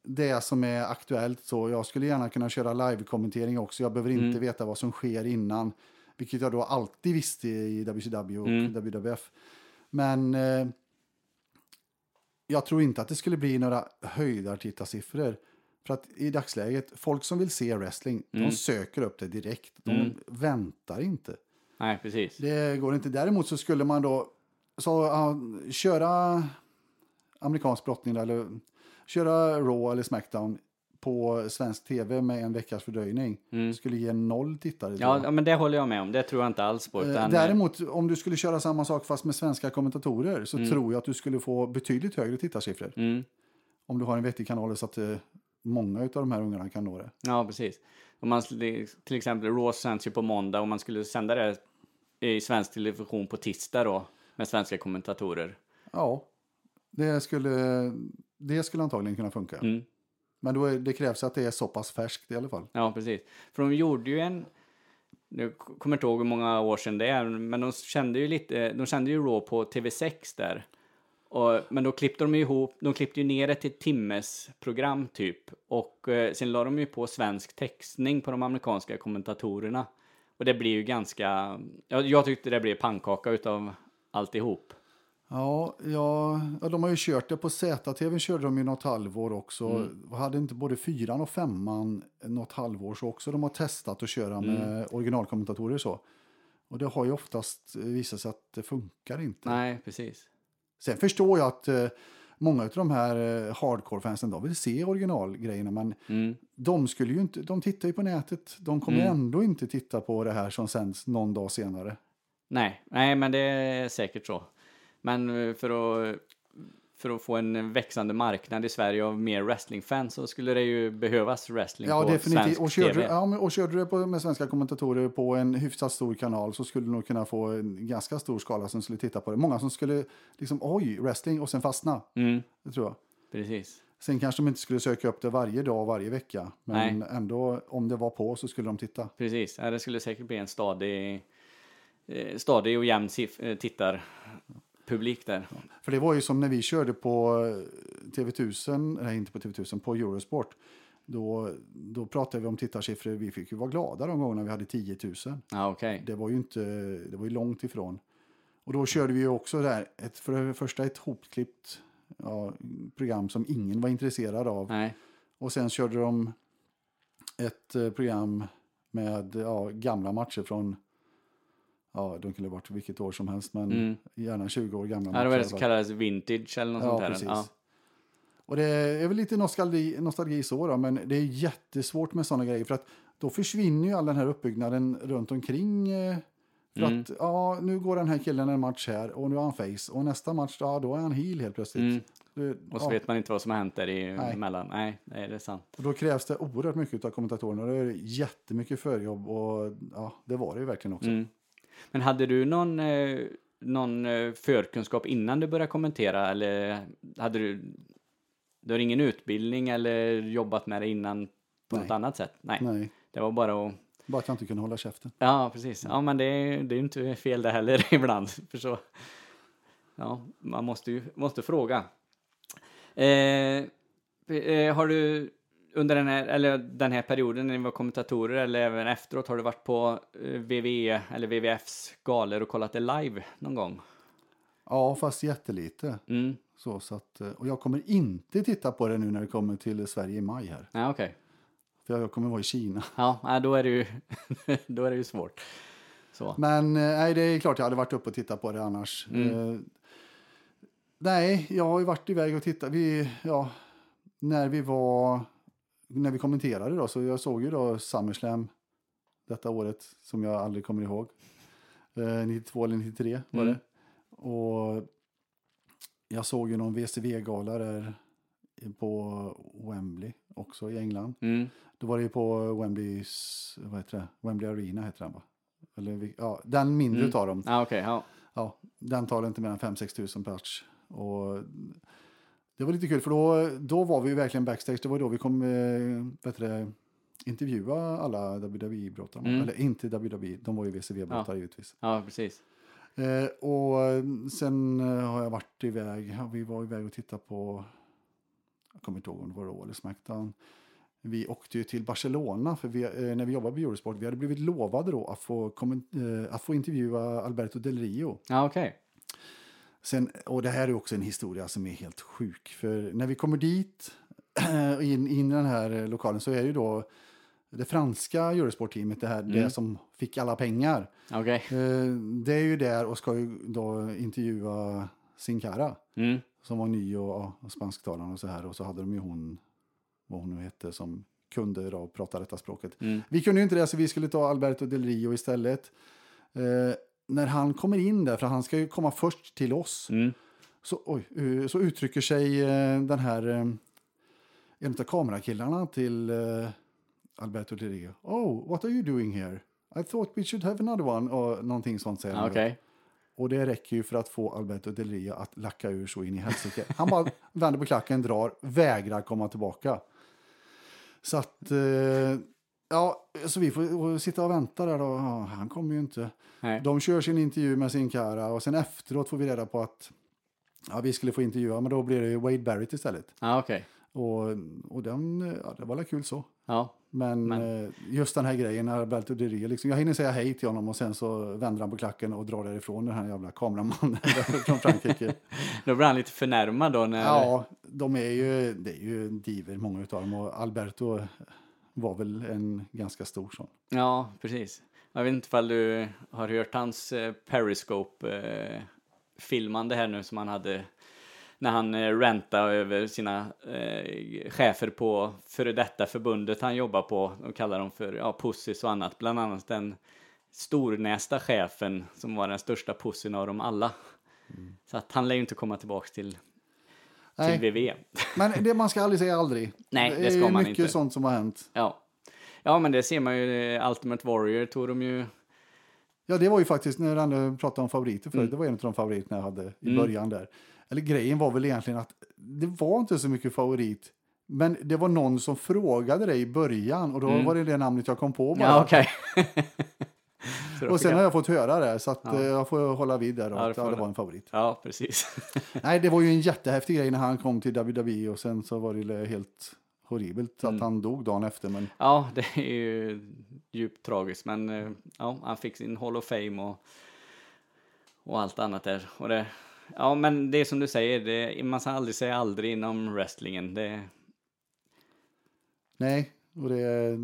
[SPEAKER 4] det som är aktuellt. Så jag skulle gärna kunna köra live-kommentering också. Jag behöver inte
[SPEAKER 3] Mm.
[SPEAKER 4] veta vad som sker innan, vilket jag då alltid visste i WCW och
[SPEAKER 3] Mm.
[SPEAKER 4] WWF. Men eh, jag tror inte att det skulle bli några höjdartittarsiffror. För att i dagsläget, folk som vill se wrestling,
[SPEAKER 3] Mm.
[SPEAKER 4] de söker upp det direkt. De
[SPEAKER 3] Mm.
[SPEAKER 4] väntar inte.
[SPEAKER 3] Nej, precis.
[SPEAKER 4] Det går inte. Däremot så skulle man då så, ja, köra amerikansk brottning eller köra Raw eller Smackdown på svensk tv med en veckas fördröjning.
[SPEAKER 3] Mm.
[SPEAKER 4] skulle ge noll tittare.
[SPEAKER 3] Ja, men det håller jag med om. Det tror jag inte alls på.
[SPEAKER 4] Eh,
[SPEAKER 3] Utan,
[SPEAKER 4] Däremot om du skulle köra samma sak fast med svenska kommentatorer så
[SPEAKER 3] Mm.
[SPEAKER 4] tror jag att du skulle få betydligt högre tittarsiffror.
[SPEAKER 3] Mm.
[SPEAKER 4] Om du har en vettig kanal så att eh, många av de här ungarna kan nå det.
[SPEAKER 3] Ja, precis. Om man till exempel, Raw sänds ju på måndag och man skulle sända det i svensk television på tisdag då med svenska kommentatorer.
[SPEAKER 4] Ja, Det skulle, det skulle antagligen kunna funka.
[SPEAKER 3] Mm.
[SPEAKER 4] Men då är, det krävs att det är så pass färskt i alla fall.
[SPEAKER 3] Ja, precis. För de gjorde ju en... Nu kommer inte ihåg hur många år sedan det är, men de kände ju lite... De kände ju Raw på TV6 där. Och, men då klippte de ihop, de klippte ju ner det till ett timmes program typ. Och eh, sen la de ju på svensk textning på de amerikanska kommentatorerna. Och det blir ju ganska... Jag, jag tyckte det blev pannkaka utav alltihop.
[SPEAKER 4] Ja, ja, de har ju kört det på ZTV körde de ju något halvår också.
[SPEAKER 3] Mm.
[SPEAKER 4] Hade inte både fyran och femman något halvår så också de har testat att köra
[SPEAKER 3] Mm.
[SPEAKER 4] med originalkommentatorer så. Och det har ju oftast visat sig att det funkar inte.
[SPEAKER 3] Nej, precis.
[SPEAKER 4] Sen förstår jag att eh, många av de här eh, hardcore-fansen de vill se originalgrejerna men
[SPEAKER 3] Mm.
[SPEAKER 4] de skulle ju inte, de tittar ju på nätet. De kommer
[SPEAKER 3] Mm.
[SPEAKER 4] ändå inte titta på det här som sänds någon dag senare.
[SPEAKER 3] Nej, nej, men det är säkert så. Men eh, för att, för att få en växande marknad i Sverige av mer wrestlingfans så skulle det ju behövas wrestling
[SPEAKER 4] Ja,
[SPEAKER 3] på
[SPEAKER 4] definitivt.
[SPEAKER 3] svensk
[SPEAKER 4] Och körde,
[SPEAKER 3] TV.
[SPEAKER 4] ja, och körde du det med svenska kommentatorer på en hyfsat stor kanal så skulle du nog kunna få en ganska stor skala som skulle titta på det. Många som skulle liksom, oj, wrestling och sen fastna.
[SPEAKER 3] Mm,
[SPEAKER 4] Det tror jag.
[SPEAKER 3] precis.
[SPEAKER 4] Sen kanske de inte skulle söka upp det varje dag, varje vecka. Men
[SPEAKER 3] Nej.
[SPEAKER 4] ändå, om det var på så skulle de titta.
[SPEAKER 3] Precis. Ja, det skulle säkert bli en stadig, eh, stadig och jämn sif- tittarpublik där.
[SPEAKER 4] För det var ju som när vi körde på eh, TV1000, nej inte på TV1000, på Eurosport. Då, då pratade vi om tittarsiffror, vi fick ju vara glada de gångerna vi hade 10 000.
[SPEAKER 3] Ja, okej.
[SPEAKER 4] Det var ju inte, det var ju långt ifrån. Och då körde vi ju också där, ett, för det första ett hopklippt ja, program som ingen var intresserad av.
[SPEAKER 3] Nej.
[SPEAKER 4] Och sen körde de ett eh, program med ja, gamla matcher från, ja de kunde ha varit vilket år som helst, men
[SPEAKER 3] Mm.
[SPEAKER 4] gärna 20 år gamla
[SPEAKER 3] Ja, det var det som kallades vintage eller något
[SPEAKER 4] Ja,
[SPEAKER 3] sånt där.
[SPEAKER 4] precis.
[SPEAKER 3] Ja,
[SPEAKER 4] Och det är väl lite nostalgi, nostalgi så då, men det är jättesvårt med sådana grejer för att då försvinner ju all den här uppbyggnaden runt omkring. eh, För
[SPEAKER 3] Mm.
[SPEAKER 4] att ja, nu går den här killen en match här och nu är han face och nästa match ja, då är han heel helt plötsligt.
[SPEAKER 3] Mm.
[SPEAKER 4] Det,
[SPEAKER 3] och så
[SPEAKER 4] ja,
[SPEAKER 3] vet man inte vad som har hänt där
[SPEAKER 4] Nej.
[SPEAKER 3] emellan. Nej, nej, det är sant.
[SPEAKER 4] och då krävs det oerhört mycket av kommentatorerna. Det är jättemycket förjobb och ja, det var det ju verkligen också.
[SPEAKER 3] Mm. Men hade du någon, eh, någon eh, förkunskap innan du började kommentera eller hade du, du har ingen utbildning eller jobbat med det innan på
[SPEAKER 4] Nej.
[SPEAKER 3] något annat sätt? Nej,
[SPEAKER 4] Nej,
[SPEAKER 3] det var bara att
[SPEAKER 4] bara att jag inte kunde hålla käften.
[SPEAKER 3] Ja, precis. Ja, men det är, det är ju inte fel det heller (laughs) ibland. För så, ja, man måste ju måste fråga. Eh, eh, har du under den här, eller den här perioden när ni var kommentatorer eller även efteråt, har du varit på eh, WWE eller WWFs galor och kollat det live någon gång?
[SPEAKER 4] Ja, fast jättelite.
[SPEAKER 3] Mm.
[SPEAKER 4] Så, så att, eh, och jag kommer inte titta på det nu när det kommer till Sverige i maj här.
[SPEAKER 3] Ja, okej.
[SPEAKER 4] För jag kommer vara i Kina. (laughs)
[SPEAKER 3] Ja, då är det ju, (laughs) då är det ju svårt. Så.
[SPEAKER 4] Men eh, nej, det är klart jag hade varit uppe och tittat på det annars.
[SPEAKER 3] Mm.
[SPEAKER 4] Eh, nej, jag har ju varit iväg och tittat. Vi, ja, när vi var, när vi kommenterade då, så jag såg ju då SummerSlam detta året som jag aldrig kommer ihåg. Eh, 92 eller 93 var
[SPEAKER 3] Mm.
[SPEAKER 4] det. Och jag såg ju någon VCV-gala där på Wembley också i England.
[SPEAKER 3] Mm.
[SPEAKER 4] Då var det ju på Wembleys, vad heter det? Wembley Arena heter den va? Eller, ja, den mindre
[SPEAKER 3] Mm.
[SPEAKER 4] utav dem.
[SPEAKER 3] Ja, okej. ja.
[SPEAKER 4] Ja, den tar inte mer än 5-6 tusen plats. Och det var lite kul för då, då var vi ju verkligen backstage. Det var då vi kom eh, det, intervjua alla WWE-brottare.
[SPEAKER 3] Mm.
[SPEAKER 4] Eller inte WWE, de var ju WCW-brottare givetvis.
[SPEAKER 3] ja, precis.
[SPEAKER 4] Eh, och sen eh, har jag varit iväg, ja, vi var iväg och tittade på, jag kommer inte ihåg om det var Raw eller Smackdown. Vi åkte ju till Barcelona för vi, eh, när vi jobbade på Eurosport. Vi hade blivit lovade då att få, komment- eh, att få intervjua Alberto Del Rio.
[SPEAKER 3] Ja, okej.
[SPEAKER 4] Sen, och det här är också en historia som är helt sjuk. För när vi kommer dit, (clears throat) in, in i den här eh, lokalen, så är det ju då det franska Eurosport-teamet, det, här, det som fick alla pengar.
[SPEAKER 3] Okej.
[SPEAKER 4] Eh, Det är ju där och ska ju då intervjua Sin Cara
[SPEAKER 3] Mm.
[SPEAKER 4] som var ny och, och spansktalande och så här. Och så hade de ju hon, vad hon nu hette, som kunde då prata detta språket.
[SPEAKER 3] Mm.
[SPEAKER 4] Vi kunde ju inte det så vi skulle ta Alberto Del Rio istället. När han kommer in där, för han ska ju komma först till oss,
[SPEAKER 3] Mm.
[SPEAKER 4] så, oj, eh, så uttrycker sig eh, den här eh, en av kamerakillarna till Alberto Del Rio. Oh, what are you doing here? I thought we should have another one. Och någonting sånt säger han.
[SPEAKER 3] Okej.
[SPEAKER 4] Och det räcker ju för att få Alberto Del Rio att lacka ur så in i helsike. Han bara (laughs) vänder på klacken, drar, vägrar komma tillbaka. Så att, eh, ja, så vi får sitta och vänta där då. Ja, han kommer ju inte.
[SPEAKER 3] Nej.
[SPEAKER 4] De kör sin intervju med sin Cara och sen efteråt får vi reda på att ja, vi skulle få intervjua, men då blir det Wade Barrett istället.
[SPEAKER 3] Ja, okej.
[SPEAKER 4] Och, och den, ja, det var väl kul så.
[SPEAKER 3] Ja.
[SPEAKER 4] Men,
[SPEAKER 3] Men-
[SPEAKER 4] eh, just den här grejen, Alberto Di Rio, liksom, jag hinner säga hej till honom och sen så vänder han på klacken och drar därifrån den här jävla kameramannen (laughs) från Frankrike. (laughs)
[SPEAKER 3] Då blir han lite förnärmad då när...
[SPEAKER 4] ja, de är ju, det är ju diver många utav dem och Alberto var väl en ganska stor sån.
[SPEAKER 3] Ja, precis. Jag vet inte ifall du har hört hans eh, Periscope-filmande här nu som han hade när han eh, rantade över sina eh, chefer på före detta förbundet han jobbar på. De kallar dem för ja, pussis och annat. Bland annat den stornästa chefen som var den största pussin av dem alla. Så att han lär ju inte komma tillbaks till,
[SPEAKER 4] Nej.
[SPEAKER 3] till VV. (laughs)
[SPEAKER 4] Men det, man ska aldrig säga aldrig.
[SPEAKER 3] Nej,
[SPEAKER 4] det
[SPEAKER 3] det
[SPEAKER 4] är
[SPEAKER 3] ska man
[SPEAKER 4] mycket
[SPEAKER 3] inte.
[SPEAKER 4] sånt som har hänt.
[SPEAKER 3] Ja. ja, men det ser man ju. eh, Ultimate Warrior tog de ju
[SPEAKER 4] Ja, det var ju faktiskt, när Ranne pratade om favoriter förut,
[SPEAKER 3] Mm.
[SPEAKER 4] det var en av de favoriterna jag hade i början där. Eller grejen var väl egentligen att det var inte så mycket favorit. Men det var någon som frågade dig i början och då var det det namnet jag kom på bara.
[SPEAKER 3] Mm. Ja, okej. (laughs)
[SPEAKER 4] Och sen har jag fått höra det så att eh, jag får hålla vid där.
[SPEAKER 3] Ja,
[SPEAKER 4] ja,
[SPEAKER 3] det
[SPEAKER 4] ja, det var en favorit.
[SPEAKER 3] Ja, precis. (laughs)
[SPEAKER 4] Nej, det var ju en jättehäftig grej när han kom till WWE och sen så var det helt horribelt
[SPEAKER 3] Mm.
[SPEAKER 4] att han dog dagen efter. Men
[SPEAKER 3] Ja, det är ju djupt tragiskt, men eh, ja, han fick sin Hall of Fame och, och allt annat där. Och det, ja, men det är som du säger, det, man ska aldrig säga aldrig inom wrestlingen. Det,
[SPEAKER 4] nej, och det,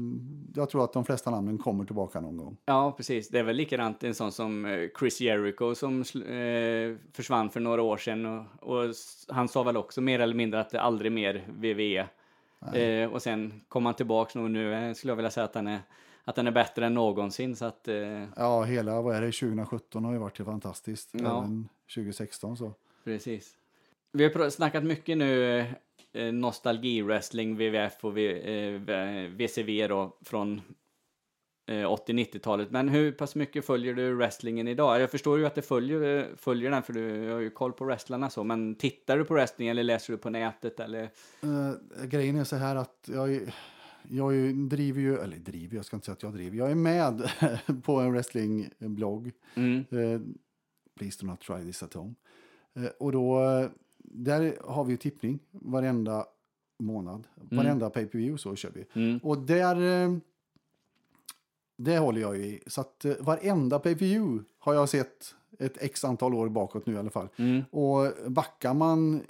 [SPEAKER 4] jag tror att de flesta namnen kommer tillbaka någon gång.
[SPEAKER 3] ja, precis. Det är väl likadant en sån som eh, Chris Jericho som eh, försvann för några år sedan. Och, och han sa väl också mer eller mindre att det aldrig mer WWE. Eh, och sen kom han tillbaks nu och nu eh, skulle jag vilja säga att han är, att den är bättre än någonsin. Så att, eh,
[SPEAKER 4] Ja, hela vad är det, 2017 har ju varit fantastiskt.
[SPEAKER 3] Ja.
[SPEAKER 4] Även 2016 så.
[SPEAKER 3] Precis. Vi har snackat mycket nu eh, nostalgi-wrestling, WWF och v, eh, v- VCV då från eh, 80-90-talet. Men hur pass mycket följer du wrestlingen idag? Jag förstår ju att du följer, eh, följer den för du har ju koll på wrestlarna så. Men tittar du på wrestling eller läser du på nätet eller?
[SPEAKER 4] Eh, grejen är så här att jag, jag driver ju, eller driver, jag ska inte säga att jag driver, jag är med (laughs) på en wrestlingblogg.
[SPEAKER 3] Mm.
[SPEAKER 4] Eh, Please do not try this at home. Eh, och då, eh, där har vi ju tippning varenda månad. Varenda pay-per-view så kör vi.
[SPEAKER 3] Mm.
[SPEAKER 4] Och där, eh, det håller jag i. Så att eh, varenda pay-per-view har jag sett ett x antal år bakåt nu i alla fall.
[SPEAKER 3] Mm.
[SPEAKER 4] Och backar man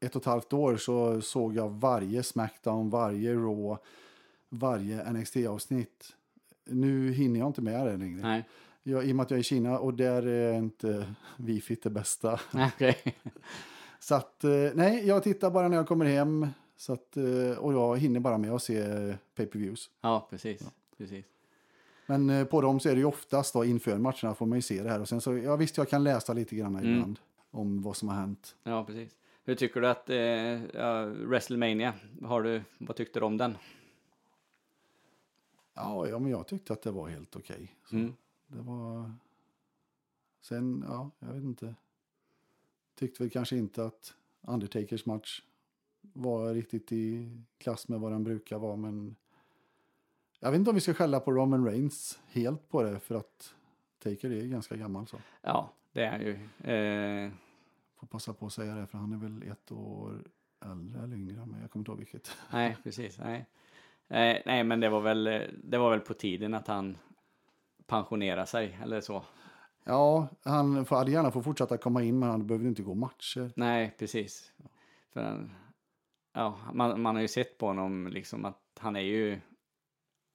[SPEAKER 4] ett och ett halvt år så såg jag varje Smackdown, varje Raw, varje NXT-avsnitt. Nu hinner jag inte med det längre.
[SPEAKER 3] Nej.
[SPEAKER 4] Jag, I och med att jag är i Kina och där är inte (laughs) wifi det bästa.
[SPEAKER 3] Okej.
[SPEAKER 4] Så att, eh, nej, jag tittar bara när jag kommer hem. Så att, eh, och jag hinner bara med att se pay-per-views.
[SPEAKER 3] Ja, precis. precis.
[SPEAKER 4] Men eh, på dem så är det ju oftast då inför matcherna får man ju se det här. Och sen så, ja visst jag kan läsa lite grann ibland om vad som har hänt.
[SPEAKER 3] Ja, precis. Hur tycker du att eh, ja, WrestleMania, har du, vad tyckte du om den?
[SPEAKER 4] Ja, ja men jag tyckte att det var helt okej. Så
[SPEAKER 3] Mm.
[SPEAKER 4] Det var... Sen, ja, jag vet inte. Tyckte väl kanske inte att Undertakers match var riktigt i klass med vad den brukar vara, men jag vet inte om vi ska skälla på Roman Reigns helt på det, för att Taker är ganska gammal så.
[SPEAKER 3] Ja, det är ju. Eh,
[SPEAKER 4] Får passa på att säga det, för han är väl ett år äldre eller yngre, men jag kommer inte ihåg vilket.
[SPEAKER 3] nej, precis. Nej. Eh, nej, men det var, väl, eh, det var väl på tiden att han pensionerade sig, eller så.
[SPEAKER 4] Ja, han får, hade gärna få fortsätta komma in, men han behöver inte gå matcher.
[SPEAKER 3] Nej, precis. För han, ja, man, man har ju sett på honom liksom att han är ju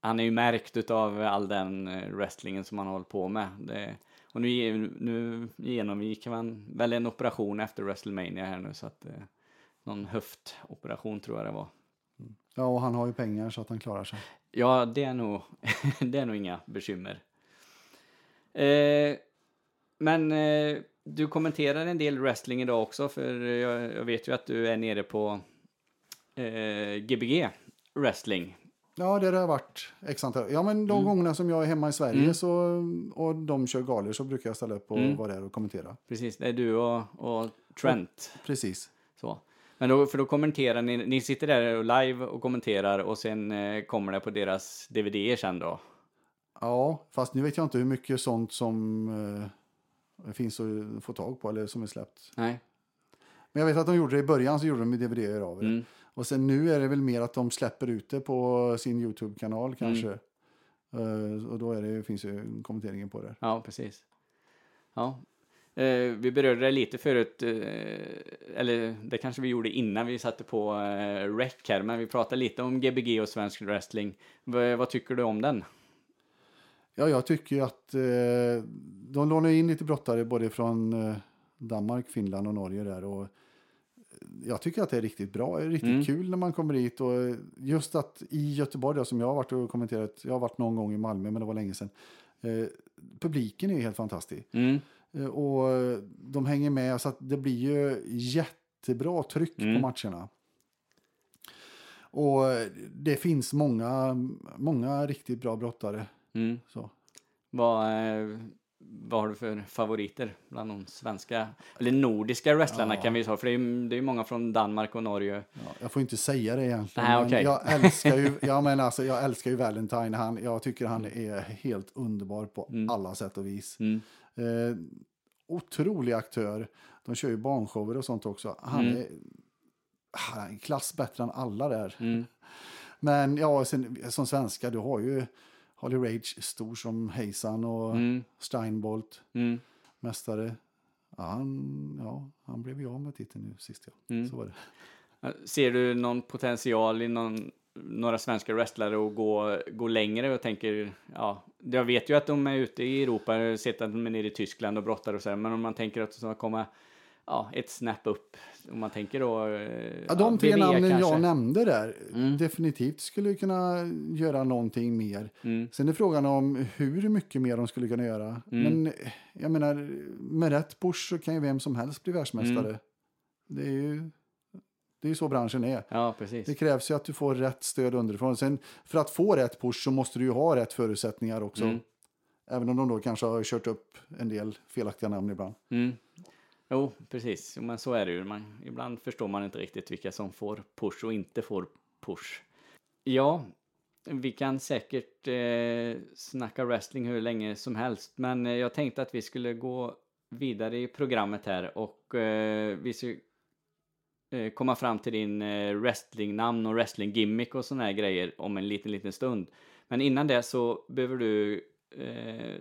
[SPEAKER 3] han är ju märkt utav all den eh, wrestlingen som han håller på med. Det, och nu, nu genomgick han väl en operation efter WrestleMania här nu så att eh, någon höftoperation tror jag det var.
[SPEAKER 4] Ja, och han har ju pengar så att han klarar sig.
[SPEAKER 3] Ja, det är nog, (laughs) det är nog inga bekymmer. Eh, men eh, du kommenterar en del wrestling idag också, för jag, jag vet ju att du är nere på eh, Gbg wrestling.
[SPEAKER 4] Ja, det har varit x antal. Ja, men de gångerna som jag är hemma i Sverige så, och de kör galor så brukar jag ställa upp och vara där och kommentera.
[SPEAKER 3] Precis, det är du och, och Trent.
[SPEAKER 4] Precis.
[SPEAKER 3] Så. Men då, för då kommenterar ni, ni sitter där och live och kommenterar och sen eh, kommer det på deras DVD sen då?
[SPEAKER 4] Ja, fast nu vet jag inte hur mycket sånt som eh, finns att få tag på eller som är släppt.
[SPEAKER 3] Nej.
[SPEAKER 4] Men jag vet att de gjorde det i början så gjorde de DVD av det.
[SPEAKER 3] Mm.
[SPEAKER 4] Och sen nu är det väl mer att de släpper ut det på sin YouTube-kanal kanske.
[SPEAKER 3] Mm.
[SPEAKER 4] Eh, och då är det, finns ju kommenteringen på det.
[SPEAKER 3] Ja, precis. Ja. Eh, vi berörde det lite förut, eh, eller det kanske vi gjorde innan vi satte på eh, rec här, men vi pratade lite om Gbg och svensk wrestling. V- vad tycker du om den?
[SPEAKER 4] Ja, jag tycker att eh, de lånar in lite brottare både från eh, Danmark, Finland och Norge där. Och jag tycker att det är riktigt bra, det är riktigt
[SPEAKER 3] Mm.
[SPEAKER 4] kul när man kommer hit. Och eh, just att i Göteborg då, som jag har varit och kommenterat, jag har varit någon gång i Malmö men det var länge sedan. Eh, publiken är helt fantastisk.
[SPEAKER 3] Mm.
[SPEAKER 4] Eh, och eh, de hänger med så att det blir ju jättebra tryck
[SPEAKER 3] Mm.
[SPEAKER 4] på matcherna. Och eh, det finns många, många riktigt bra brottare.
[SPEAKER 3] Mm.
[SPEAKER 4] Så.
[SPEAKER 3] Vad, eh, vad har du för favoriter bland de svenska, eller nordiska wrestlarna
[SPEAKER 4] Ja.
[SPEAKER 3] kan vi säga, för det är ju det är många från Danmark och Norge.
[SPEAKER 4] Ja, jag får inte säga det egentligen.
[SPEAKER 3] Nej, okej.
[SPEAKER 4] jag, älskar ju, (laughs) ja, men alltså, jag älskar ju Valentine. Han, jag tycker han är helt underbar på
[SPEAKER 3] Mm.
[SPEAKER 4] alla sätt och vis.
[SPEAKER 3] Mm.
[SPEAKER 4] Eh, otrolig aktör. De kör ju barnshower och sånt också. Han
[SPEAKER 3] Mm.
[SPEAKER 4] är, han är en klass bättre än alla där.
[SPEAKER 3] Mm.
[SPEAKER 4] Men ja, sen, som svenska, du har ju Holly Rage stor som Heisan och
[SPEAKER 3] Mm.
[SPEAKER 4] Steinbolt,
[SPEAKER 3] Mm.
[SPEAKER 4] mästare. Ja, han, ja, han blev ju av med titeln nu sist. Ja.
[SPEAKER 3] Mm.
[SPEAKER 4] Så var det.
[SPEAKER 3] Ser du någon potential i någon, några svenska wrestlare att gå, gå längre och tänker, ja, jag vet ju att de är ute i Europa, jag har sett att de är nere i Tyskland och brottar och så här, men om man tänker att de ska komma, ja, ett snap upp, om man tänker då... eh,
[SPEAKER 4] Ja, de tre
[SPEAKER 3] WWE
[SPEAKER 4] namnen
[SPEAKER 3] kanske.
[SPEAKER 4] jag nämnde där
[SPEAKER 3] Mm.
[SPEAKER 4] definitivt skulle kunna göra någonting mer.
[SPEAKER 3] Mm.
[SPEAKER 4] Sen är frågan om hur mycket mer de skulle kunna göra.
[SPEAKER 3] Mm.
[SPEAKER 4] Men eh, jag menar, med rätt push så kan ju vem som helst bli världsmästare.
[SPEAKER 3] Mm.
[SPEAKER 4] Det är ju det är ju så branschen är.
[SPEAKER 3] Ja.
[SPEAKER 4] Det krävs ju att du får rätt stöd underifrån. Sen för att få rätt push så måste du ju ha rätt förutsättningar också.
[SPEAKER 3] Mm.
[SPEAKER 4] Även om de då kanske har kört upp en del felaktiga namn ibland.
[SPEAKER 3] Mm. Jo, precis. Jo, men så är det ju. Man, ibland förstår man inte riktigt vilka som får push och inte får push. Ja, vi kan säkert eh, snacka wrestling hur länge som helst, men eh, jag tänkte att vi skulle gå vidare i programmet här och eh, vi ska eh, komma fram till din eh, wrestlingnamn och wrestlinggimmick och såna här grejer om en liten, liten stund. Men innan det så behöver du eh,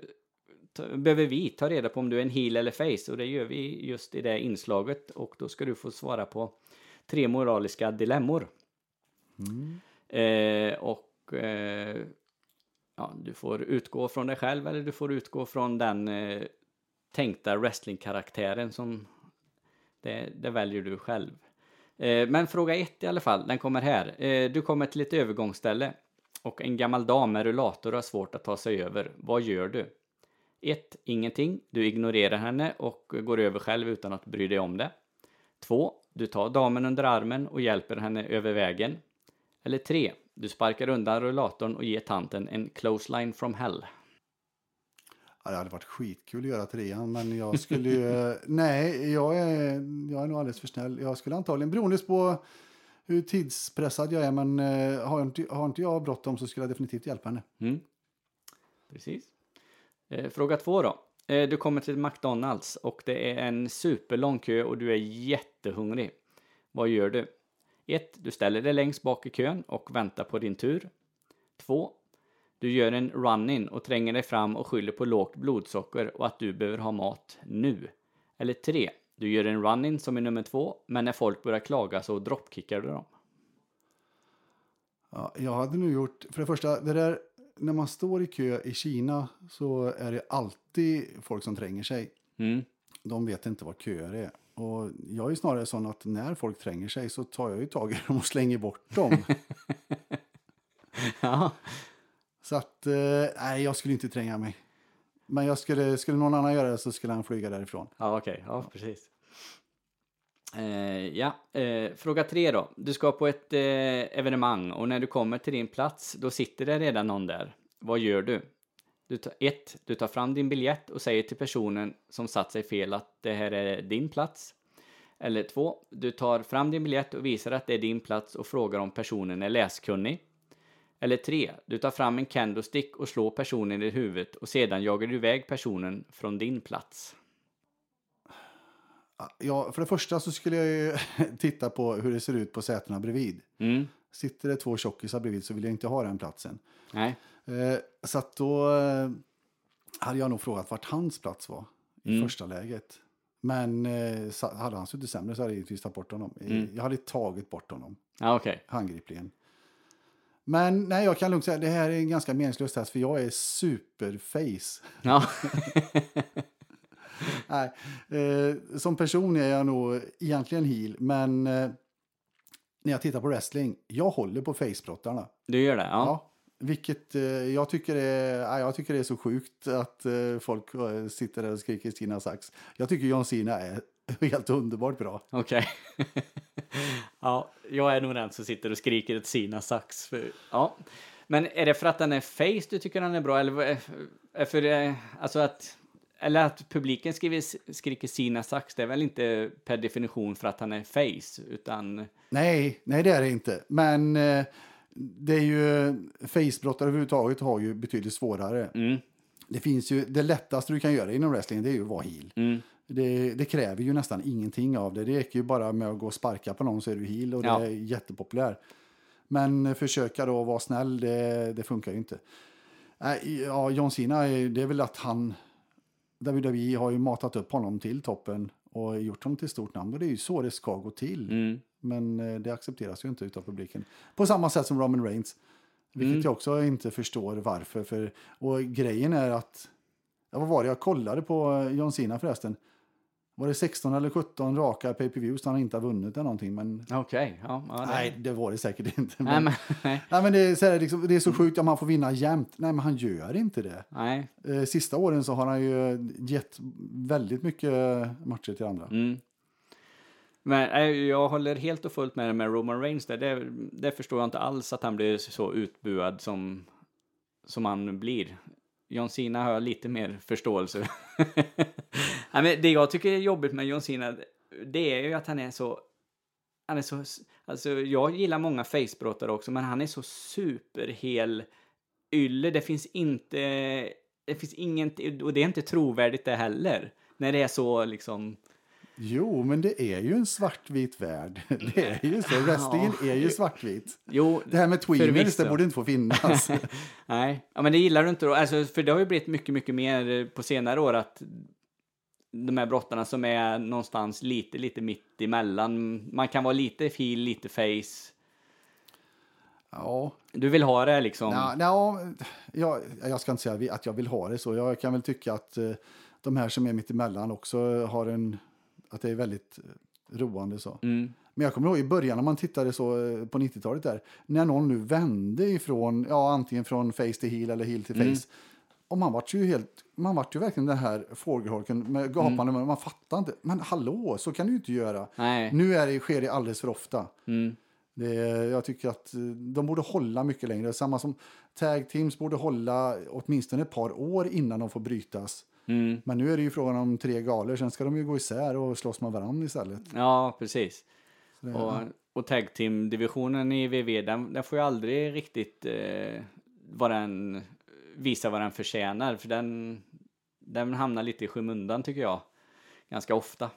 [SPEAKER 3] ta, behöver vi ta reda på om du är en heel eller face och det gör vi just i det inslaget och då ska du få svara på tre moraliska dilemmor. Eh, och eh, ja, du får utgå från dig själv eller du får utgå från den eh, tänkta wrestlingkaraktären som det, det väljer du själv. Eh, men fråga ett i alla fall, den kommer här. Eh, du kommer till ett övergångsställe och en gammal dam med rullator har svårt att ta sig över. Vad gör du? 1. Ingenting. Du ignorerar henne och går över själv utan att bry dig om det. 2. Du tar damen under armen och hjälper henne över vägen. Eller 3. Du sparkar undan rullatorn och ger tanten en clothesline from hell.
[SPEAKER 4] Ja, det hade varit skitkul att göra trean, men jag skulle ju... (laughs) nej, jag är, jag är nog alldeles för snäll. Jag skulle antagligen, beroende på hur tidspressad jag är, men eh, har, inte, har inte jag bråttom så skulle jag definitivt hjälpa henne.
[SPEAKER 3] Mm. Precis. Eh, fråga två då. Eh, du kommer till McDonalds och det är en superlång kö och du är jättehungrig. Vad gör du? 1. Du ställer dig längst bak i kön och väntar på din tur. 2. Du gör en run-in och tränger dig fram och skyller på lågt blodsocker och att du behöver ha mat nu. Eller 3. Du gör en run-in som är nummer två, men när folk börjar klaga så droppkickar du dem.
[SPEAKER 4] Ja, jag hade nu gjort, för det första, det där, när man står i kö i Kina så är det alltid folk som tränger sig.
[SPEAKER 3] Mm.
[SPEAKER 4] De vet inte vad köer är. Och jag är snarare sån att när folk tränger sig så tar jag ju tag i dem och slänger bort dem. (laughs)
[SPEAKER 3] Ja.
[SPEAKER 4] så att, eh, nej, jag skulle inte tränga mig. Men jag skulle, skulle någon annan göra det så skulle han flyga därifrån.
[SPEAKER 3] Ja, okej. Ja, precis. Eh, ja, eh, fråga tre då. Du ska på ett eh, evenemang och när du kommer till din plats, då sitter det redan någon där. Vad gör du? du tar, ett, du tar fram din biljett och säger till personen som satt sig fel att det här är din plats. Eller två, du tar fram din biljett och visar att det är din plats och frågar om personen är läskunnig. Eller tre, du tar fram en candlestick och slår personen i huvudet och sedan jagar du iväg personen från din plats.
[SPEAKER 4] Ja, för det första så skulle jag ju (laughs) titta på hur det ser ut på sätena bredvid.
[SPEAKER 3] Mm,
[SPEAKER 4] Sitter det två tjockisar bredvid så vill jag inte ha den platsen.
[SPEAKER 3] nej.
[SPEAKER 4] Eh, så att då eh, hade jag nog frågat vart hans plats var i
[SPEAKER 3] Mm.
[SPEAKER 4] första läget. Men eh, hade han suttit sämre så hade jag givetvis tagit bort honom.
[SPEAKER 3] Mm.
[SPEAKER 4] Jag hade tagit bort honom,
[SPEAKER 3] Ja, okej.
[SPEAKER 4] handgripligen. Men nej, jag kan lugnt säga det här är en ganska meningslös test för jag är superface.
[SPEAKER 3] Ja. (laughs) (laughs)
[SPEAKER 4] Nej, eh, som person är jag nog egentligen heel, men eh, när jag tittar på wrestling, jag håller på facebrottarna.
[SPEAKER 3] Du gör det? Ja.
[SPEAKER 4] Ja. Vilket eh, jag, tycker är, ja, jag tycker det är så sjukt att eh, folk eh, sitter där och skriker Stina Sax. Jag tycker John Cena är (laughs) helt underbart bra.
[SPEAKER 3] Okej. (laughs) ja, jag är nog den som sitter och skriker ett sina sax. För, ja. Men är det för att han är face du tycker han är bra? Eller för, eh, alltså att, eller att publiken skriver, skriker sina sax, det är väl inte per definition för att han är face, utan...
[SPEAKER 4] Nej, nej det är det inte. Men eh, det är ju, facebrottare överhuvudtaget har ju betydligt svårare.
[SPEAKER 3] Mm,
[SPEAKER 4] Det finns ju, det lättaste du kan göra inom wrestling det är ju att vara heel.
[SPEAKER 3] mm,
[SPEAKER 4] Det, det kräver ju nästan ingenting av det. Det räcker ju bara med att gå och sparka på någon så är du heel och
[SPEAKER 3] Ja.
[SPEAKER 4] det är jättepopulär. Men försöka då vara snäll, det, det funkar ju inte. Nej, ja, John Cena, det är väl att han... WWE har ju matat upp honom till toppen och gjort honom till stort namn. Och det är ju så det ska gå till.
[SPEAKER 3] mm.
[SPEAKER 4] Men eh, det accepteras ju inte utav publiken. På samma sätt som Roman Reigns. Vilket
[SPEAKER 3] Mm.
[SPEAKER 4] jag också inte förstår varför. För, och grejen är att... Vad var det jag kollade på eh, John Cena förresten? Var det 16 eller 17 raka pay-per-views han inte har vunnit eller någonting? Men
[SPEAKER 3] Okej, ja. ja det,
[SPEAKER 4] nej, det var det säkert inte.
[SPEAKER 3] Nej,
[SPEAKER 4] Men,
[SPEAKER 3] men, nej.
[SPEAKER 4] men det, är så här, liksom, det är så sjukt om han får vinna jämt. Nej, men han gör inte det.
[SPEAKER 3] nej.
[SPEAKER 4] Eh, Sista åren så har han ju gett väldigt mycket matcher till andra.
[SPEAKER 3] Mm. Men eh, jag håller helt och fullt med dig med Roman Reigns där. Det, det förstår jag inte alls att han blir så utbuad som, som han blir. John Cena har jag lite mer förståelse. (laughs) Nej, men det jag tycker är jobbigt med John Cena, det är ju att han är så... Han är så... Alltså, jag gillar många facebrottare också, men han är så superhel ylle. Det finns inte... Det finns inget... Och det är inte trovärdigt det heller. När det är så liksom...
[SPEAKER 4] Jo, men det är ju en svartvit värld. (laughs) Det är ju så. Wrestlingen är ju svartvit.
[SPEAKER 3] Jo,
[SPEAKER 4] Det här med tweeners, det borde inte få finnas. (laughs)
[SPEAKER 3] Nej, ja, men det gillar du inte då? Alltså, för det har ju blivit mycket, mycket mer på senare år att de här brottarna som är någonstans lite, lite mitt emellan. Man kan vara lite heel, lite face.
[SPEAKER 4] ja,
[SPEAKER 3] Du vill ha det liksom?
[SPEAKER 4] Nja, nja, jag, jag ska inte säga att jag vill ha det så. Jag kan väl tycka att eh, de här som är mitt emellan också har en... Att det är väldigt eh, roande så.
[SPEAKER 3] Mm.
[SPEAKER 4] Men jag kommer ihåg i början när man tittade så eh, på 90-talet där. När någon nu vände ifrån, ja antingen från face till heel eller heel till face.
[SPEAKER 3] Mm.
[SPEAKER 4] Och man vart ju helt, man vart ju verkligen den här fågelholken med gapande mun. Man fattar inte. Men hallå, så kan du ju inte göra.
[SPEAKER 3] Nej.
[SPEAKER 4] Nu är det, sker det alldeles för ofta.
[SPEAKER 3] Mm.
[SPEAKER 4] Det, jag tycker att eh, de borde hålla mycket längre. Samma som tag teams borde hålla åtminstone ett par år innan de får brytas.
[SPEAKER 3] Mm.
[SPEAKER 4] Men nu är det ju frågan om tre galor. Sen ska de ju gå isär och slåss med varandra istället.
[SPEAKER 3] Ja, precis.
[SPEAKER 4] Det,
[SPEAKER 3] Och, och tag team-divisionen i VV, den, den får ju aldrig riktigt eh, vad den, visa vad den förtjänar. För den, den hamnar lite i skymundan tycker jag. Ganska ofta.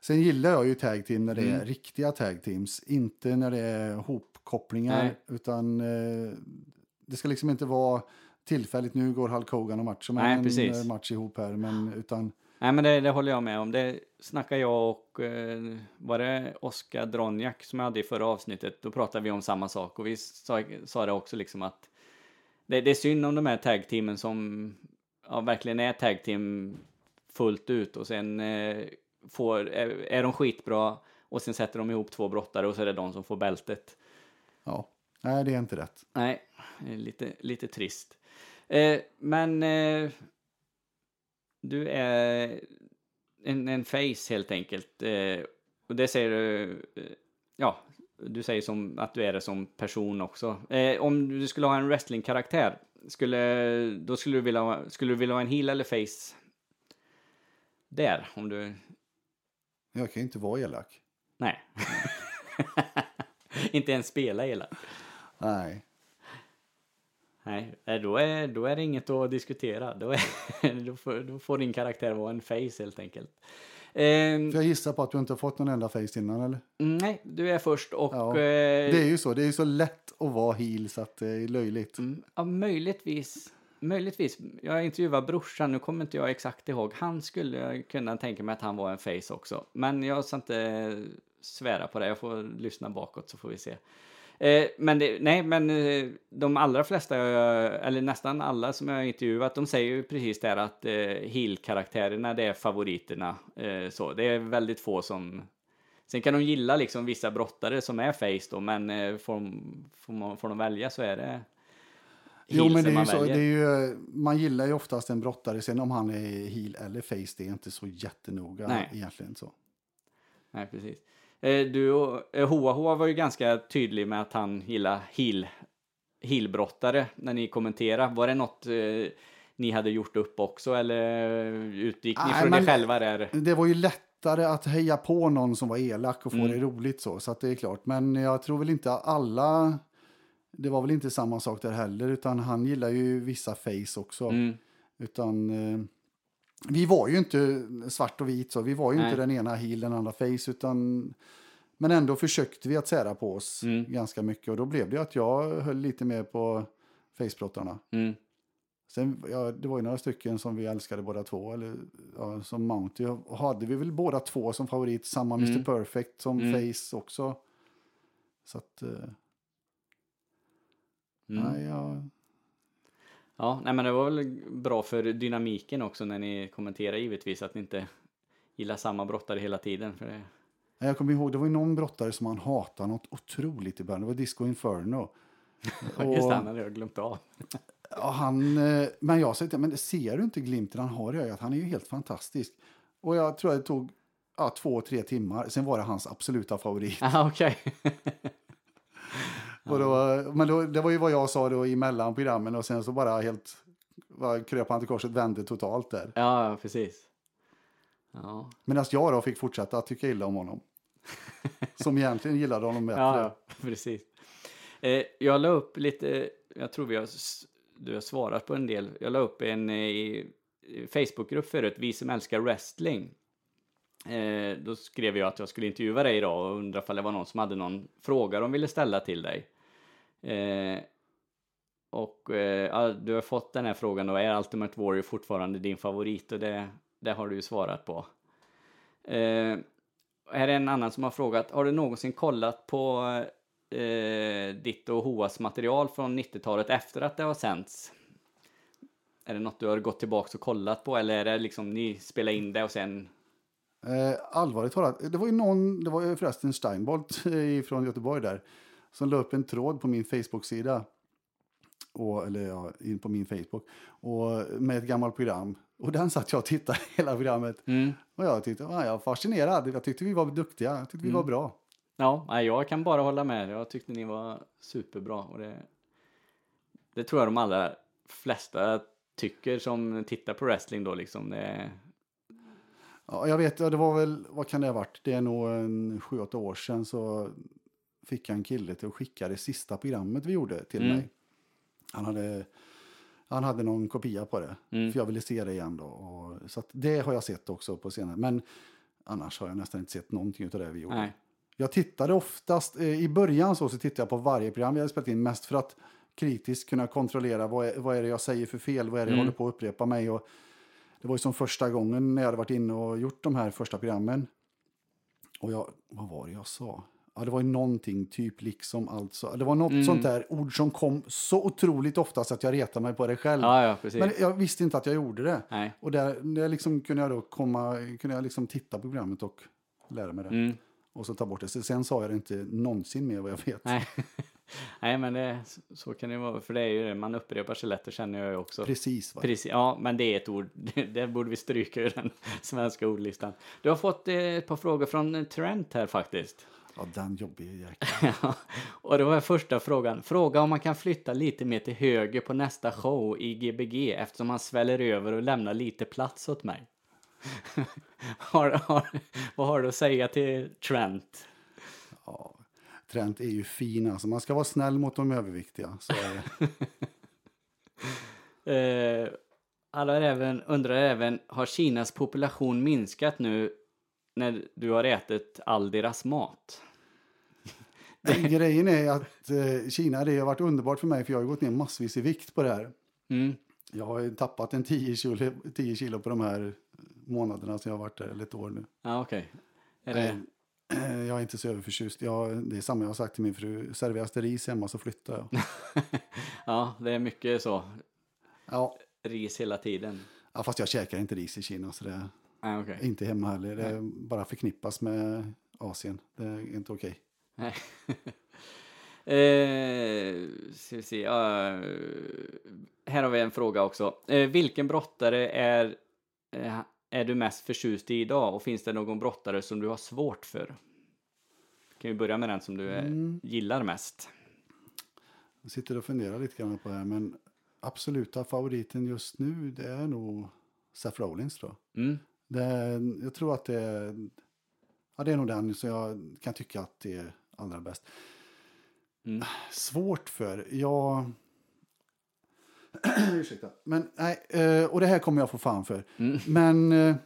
[SPEAKER 4] Sen gillar jag ju tag team när det är
[SPEAKER 3] Mm.
[SPEAKER 4] riktiga tag teams. Inte när det är hopkopplingar.
[SPEAKER 3] Nej.
[SPEAKER 4] Utan eh, det ska liksom inte vara tillfälligt. Nu går Hulk Hogan och match som
[SPEAKER 3] Nej,
[SPEAKER 4] en eh, match ihop här. Men utan
[SPEAKER 3] Nej men det, det håller jag med om. Det snackar jag och eh, var det Oskar Dronjak som jag hade i förra avsnittet. Då pratade vi om samma sak och vi sa, sa det också liksom att det, det är synd om de här tag-teamen som ja, verkligen är tag-team fullt ut och sen eh, får, är, är de skitbra och sen sätter de ihop två brottare och så är det de som får bältet.
[SPEAKER 4] ja, nej det är inte rätt.
[SPEAKER 3] Nej, lite, lite trist. Eh, men eh, du är en, en face helt enkelt. Eh, och det säger du, eh, ja, du säger som att du är det som person också. Eh, om du skulle ha en wrestlingkaraktär, skulle, då skulle du vilja, ha- skulle du vilja ha en heel eller face? Där, om du,
[SPEAKER 4] Jag kan ju inte vara elak.
[SPEAKER 3] nej. (laughs) Inte ens spela hela.
[SPEAKER 4] Nej.
[SPEAKER 3] Nej, eh, då är, då är det inget att diskutera. Då, är, (laughs) då, får, då får din karaktär vara en face helt enkelt. Ehm,
[SPEAKER 4] För jag gissar på att du inte har fått någon enda face innan, eller?
[SPEAKER 3] nej, du är först och...
[SPEAKER 4] Ja,
[SPEAKER 3] eh,
[SPEAKER 4] Det är ju så. Det är ju så lätt att vara heel så att det är löjligt.
[SPEAKER 3] Mm, Ja, möjligtvis. Möjligtvis. Jag intervjuade brorsan, nu kommer inte jag exakt ihåg. Han skulle kunna tänka mig att han var en face också. Men jag ska inte svära på det. Jag får lyssna bakåt så får vi se. Eh, men det, nej, men eh, de allra flesta, jag, eller nästan alla som jag har intervjuat, de säger ju precis det här att eh, heel-karaktärerna, det är favoriterna. Eh, så. Det är väldigt få som... Sen kan de gilla liksom vissa brottare som är face då, men eh, får, de, får, man, får de välja så är det
[SPEAKER 4] Jo, men det är så. Det är ju, man gillar ju oftast en brottare. Sen om han är heel eller face, det är inte så jättenoga
[SPEAKER 3] Nej.
[SPEAKER 4] egentligen. så.
[SPEAKER 3] Nej, precis. Eh, Du eh, Hoa Hoa var ju ganska tydlig med att han gillar heel, heelbrottare när ni kommenterade. Var det något eh, ni hade gjort upp också eller utgick ni från
[SPEAKER 4] men-
[SPEAKER 3] det själva där?
[SPEAKER 4] Det var ju lättare att heja på någon som var elak och få
[SPEAKER 3] Mm.
[SPEAKER 4] det roligt så. Så att det är klart. Men jag tror väl inte alla... Det var väl inte samma sak där heller, utan han gillar ju vissa face också.
[SPEAKER 3] Mm.
[SPEAKER 4] Utan eh, vi var ju inte svart och vit så. Vi var ju
[SPEAKER 3] Nej.
[SPEAKER 4] inte den ena heel, den andra face. Utan, men ändå försökte vi att sära på oss
[SPEAKER 3] Mm.
[SPEAKER 4] ganska mycket. Och då blev det att jag höll lite mer på facebrottarna.
[SPEAKER 3] Mm.
[SPEAKER 4] Sen, ja, det var ju några stycken som vi älskade båda två. Eller, ja, som Mounty hade vi väl båda två som favorit. Samma
[SPEAKER 3] Mm.
[SPEAKER 4] Mr Perfect som
[SPEAKER 3] Mm.
[SPEAKER 4] face också. Så att... Eh,
[SPEAKER 3] Mm.
[SPEAKER 4] nej, jag,
[SPEAKER 3] Ja, nej men det var väl bra för dynamiken också när ni kommenterar givetvis att ni inte gillar samma brottare hela tiden. För det,
[SPEAKER 4] Jag kommer ihåg, det var ju någon brottare som han hatade något otroligt i början. Det var Disco Inferno. (laughs)
[SPEAKER 3] just det, han hade jag glömt av. (laughs)
[SPEAKER 4] ja, han, eh, men jag sa till men ser du inte glimten han har i ögat? Han är ju helt fantastisk. Och jag tror att det tog ja, två, tre timmar. Sen var det hans absoluta favorit. (laughs)
[SPEAKER 3] Ah, Okej.
[SPEAKER 4] Och då, men då, det var ju vad jag sa då emellan programmen och sen så bara helt bara kröp han till korset, vände totalt där.
[SPEAKER 3] Ja, precis. Ja,
[SPEAKER 4] Medan jag då fick fortsätta att tycka illa om honom. (laughs) Som egentligen gillade honom bättre.
[SPEAKER 3] ja, precis. Eh, jag la upp lite, jag tror vi har, du har svarat på en del. Jag la upp en eh, Facebookgrupp förut, Vi som älskar wrestling. Eh, då skrev jag att jag skulle intervjua dig idag och undrade om det var någon som hade någon fråga de ville ställa till dig. Eh, och eh, du har fått den här frågan då, är Ultimate Warrior fortfarande din favorit? Och det, det har du ju svarat på. Eh, här är en annan som har frågat, har du någonsin kollat på eh, ditt och Hoas material från 90-talet efter att det har sänts? Är det något du har gått tillbaka och kollat på eller är det liksom ni spelar in det och sen...
[SPEAKER 4] Eh, allvarligt talat, det var ju någon, det var ju förresten Steinbolt eh, från Göteborg där, som la upp en tråd på min Facebook-sida. Och, eller ja, in på min Facebook. Och med ett gammalt program. Och den satt jag och tittade hela programmet.
[SPEAKER 3] Mm.
[SPEAKER 4] Och jag tyckte, ja, jag var fascinerad. Jag tyckte vi var duktiga. Jag tyckte vi var bra.
[SPEAKER 3] Ja, jag kan bara hålla med. Jag tyckte ni var superbra och det... Det tror jag de allra flesta tycker som tittar på wrestling då liksom. Det,
[SPEAKER 4] Ja, jag vet, det var väl, vad kan det ha varit? Det är nog en sju, åtta år sedan så fick jag en kille till att skicka det sista programmet vi gjorde till
[SPEAKER 3] Mm.
[SPEAKER 4] mig. Han hade, han hade någon kopia på det,
[SPEAKER 3] Mm.
[SPEAKER 4] för jag ville se det igen då. Och, så det har jag sett också på senare. Men annars har jag nästan inte sett någonting av det vi gjorde.
[SPEAKER 3] nej.
[SPEAKER 4] Jag tittade oftast, eh, i början så, så tittade jag på varje program vi hade spelat in, mest för att kritiskt kunna kontrollera vad är, vad är det jag säger för fel, vad är det jag
[SPEAKER 3] Mm.
[SPEAKER 4] håller på att upprepa mig. Och det var ju som första gången när jag hade varit inne och gjort de här första programmen. Och jag, vad var det jag sa? Ja, det var ju någonting, typ liksom alltså. Det var något
[SPEAKER 3] Mm.
[SPEAKER 4] sånt där ord som kom så otroligt ofta så att jag retade mig på det själv.
[SPEAKER 3] Ja, ja.
[SPEAKER 4] Men jag visste inte att jag gjorde det.
[SPEAKER 3] Nej.
[SPEAKER 4] Och där, där liksom kunde jag då komma, kunde jag liksom titta på programmet och lära mig det.
[SPEAKER 3] Mm.
[SPEAKER 4] Och så ta bort det. Så sen sa jag det inte någonsin mer vad jag vet.
[SPEAKER 3] Nej. (laughs) Nej, men det, så kan det vara. För det är ju det, man upprepar sig lätt, det känner jag ju också.
[SPEAKER 4] Precis. Va?
[SPEAKER 3] Precis, ja, men det är ett ord. (laughs) Det borde vi stryka ur den (laughs) svenska ordlistan. Du har fått eh, ett par frågor från Trent här faktiskt.
[SPEAKER 4] Ja, den jobbiga jäkeln. (laughs)
[SPEAKER 3] Och det var första frågan. Fråga om man kan flytta lite mer till höger på nästa show i Gbg eftersom han sväller över och lämnar lite plats åt mig. (laughs) har, har, vad har du att säga till Trent?
[SPEAKER 4] Ja, Trent är ju fin alltså. Man ska vara snäll mot de överviktiga. Så är det. (laughs)
[SPEAKER 3] Eh, alla även, undrar även, har Kinas population minskat nu när du har ätit all deras mat?
[SPEAKER 4] Men grejen är att eh, Kina, det har varit underbart för mig för jag har gått ner massvis i vikt på det här.
[SPEAKER 3] Mm.
[SPEAKER 4] Jag har ju tappat en 10 kilo, 10 kilo på de här månaderna som jag har varit där, eller ett år nu.
[SPEAKER 3] Ja, okej. Är det...
[SPEAKER 4] Eh, Jag är inte så överförtjust. Jag, det är samma jag har sagt till min fru. Serveras det ris hemma så flyttar jag. (laughs)
[SPEAKER 3] ja, det är mycket så.
[SPEAKER 4] Ja,
[SPEAKER 3] Ris hela tiden.
[SPEAKER 4] ja, fast jag käkar inte ris i Kina så det
[SPEAKER 3] Ja, okej.
[SPEAKER 4] inte hemma heller. Det är bara förknippas med Asien. Det är inte okej.
[SPEAKER 3] Nej. (laughs) eh, ska se. ja, här har vi en fråga också. Eh, vilken brottare är, eh, är du mest förtjust i idag? Och finns det någon brottare som du har svårt för? Kan vi börja med den som du eh, gillar mest?
[SPEAKER 4] Jag sitter och funderar lite grann på det här. Men absoluta favoriten just nu det är nog Seth Rollins tror jag.
[SPEAKER 3] Mm.
[SPEAKER 4] Det jag tror att det ja, det är nog den som jag kan tycka att det är allra bäst.
[SPEAKER 3] Mm.
[SPEAKER 4] Svårt för, jag... (clears throat) Ursäkta. Men nej, eh, och det här kommer jag få fan för.
[SPEAKER 3] Mm.
[SPEAKER 4] Men, eh,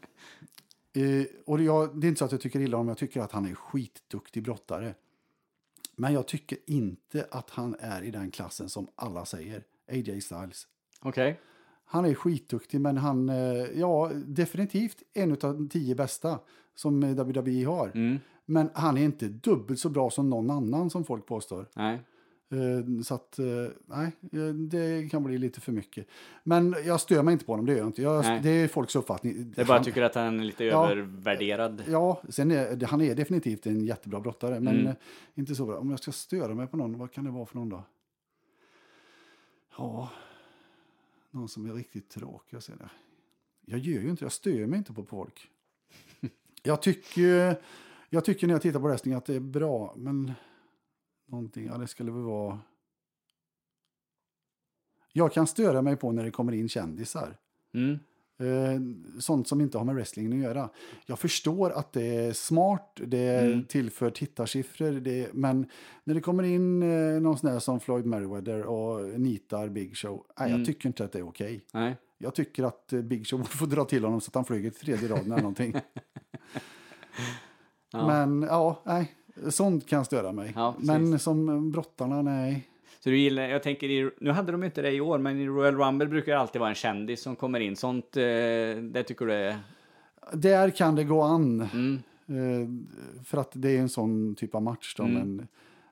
[SPEAKER 4] eh, och jag, det är inte så att jag tycker illa om, jag tycker att han är skitduktig brottare. Men jag tycker inte att han är i den klassen som alla säger, AJ Styles.
[SPEAKER 3] Okej.
[SPEAKER 4] Han är skitduktig, men han, ja, definitivt en av de tio bästa som WWE har.
[SPEAKER 3] Mm.
[SPEAKER 4] Men han är inte dubbelt så bra som någon annan som folk påstår.
[SPEAKER 3] Nej.
[SPEAKER 4] Eh, Så att, eh, nej, eh, det kan bli lite för mycket. Men jag stör mig inte på honom, det gör jag inte. Jag, det är folks uppfattning.
[SPEAKER 3] Är bara
[SPEAKER 4] Han-
[SPEAKER 3] tycker att han är lite
[SPEAKER 4] Ja.
[SPEAKER 3] övervärderad.
[SPEAKER 4] Ja, sen är, han är definitivt en jättebra brottare, men
[SPEAKER 3] Mm.
[SPEAKER 4] inte så bra. Om jag ska störa mig på någon, vad kan det vara för någon då? Ja, någon som är riktigt tråkig. Jag, jag gör ju inte, jag stör mig inte på folk. (laughs) Jag tycker, jag tycker när jag tittar på wrestling att det är bra, men någonting, ja det skulle väl vara... Jag kan störa mig på när det kommer in kändisar.
[SPEAKER 3] Mm.
[SPEAKER 4] Eh, sånt som inte har med wrestling att göra. Jag förstår att det är smart, det
[SPEAKER 3] Mm.
[SPEAKER 4] tillför tittarsiffror, det, men när det kommer in eh, någon sån där som Floyd Merriweather och nitar Big Show, nej,
[SPEAKER 3] Mm.
[SPEAKER 4] jag tycker inte att det är okej.
[SPEAKER 3] Nej.
[SPEAKER 4] Jag tycker att eh, Big Show (laughs) borde få dra till honom så att han flyger till tredje raden eller någonting. (laughs)
[SPEAKER 3] Ja.
[SPEAKER 4] Men ja, nej, sånt kan störa mig.
[SPEAKER 3] Ja,
[SPEAKER 4] men som brottarna, nej.
[SPEAKER 3] Så du gillar, jag tänker, i, nu hade de inte det i år, men i Royal Rumble brukar det alltid vara en kändis som kommer in. Sånt, eh, det tycker du är...
[SPEAKER 4] Där kan det gå an.
[SPEAKER 3] Mm.
[SPEAKER 4] Eh, för att det är en sån typ av match då,
[SPEAKER 3] Mm.
[SPEAKER 4] men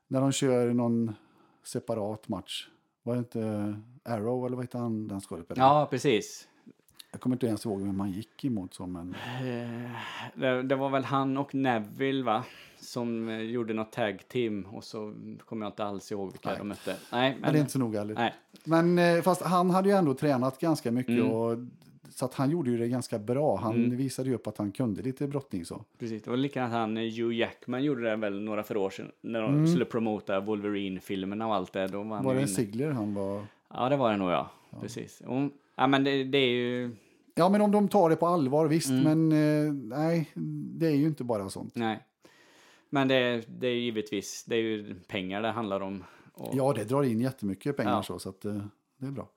[SPEAKER 4] när de kör någon separat match, var det inte Arrow eller vad heter han, den skådespelaren?
[SPEAKER 3] Ja, precis.
[SPEAKER 4] Jag kommer inte ens ihåg vem man gick emot så, men
[SPEAKER 3] Eh, det, det var väl han och Neville, va? Som eh, gjorde något tag team och så kommer jag inte alls ihåg vilka
[SPEAKER 4] Nej.
[SPEAKER 3] de mötte. Nej,
[SPEAKER 4] men
[SPEAKER 3] men...
[SPEAKER 4] det är inte så noga heller.
[SPEAKER 3] Nej.
[SPEAKER 4] Men eh, fast han hade ju ändå tränat ganska mycket
[SPEAKER 3] Mm.
[SPEAKER 4] och så att han gjorde ju det ganska bra. Han
[SPEAKER 3] Mm.
[SPEAKER 4] visade ju upp att han kunde lite brottning så.
[SPEAKER 3] Precis, det var likadant han Hugh Jackman gjorde det väl några för år sedan. När de
[SPEAKER 4] Mm.
[SPEAKER 3] skulle promota Wolverine-filmerna och allt det. Då var han
[SPEAKER 4] Var det
[SPEAKER 3] inne.
[SPEAKER 4] Sigler han var?
[SPEAKER 3] Ja, det var det nog ja. Precis. Och, ja, men det, det är ju...
[SPEAKER 4] Ja, men om de tar det på allvar, visst.
[SPEAKER 3] Mm.
[SPEAKER 4] Men eh, nej, det är ju inte bara sånt.
[SPEAKER 3] Nej. Men det, det är givetvis, det är ju pengar det handlar om. Och,
[SPEAKER 4] Ja, det drar in jättemycket pengar
[SPEAKER 3] Ja.
[SPEAKER 4] så, så att eh, det är bra.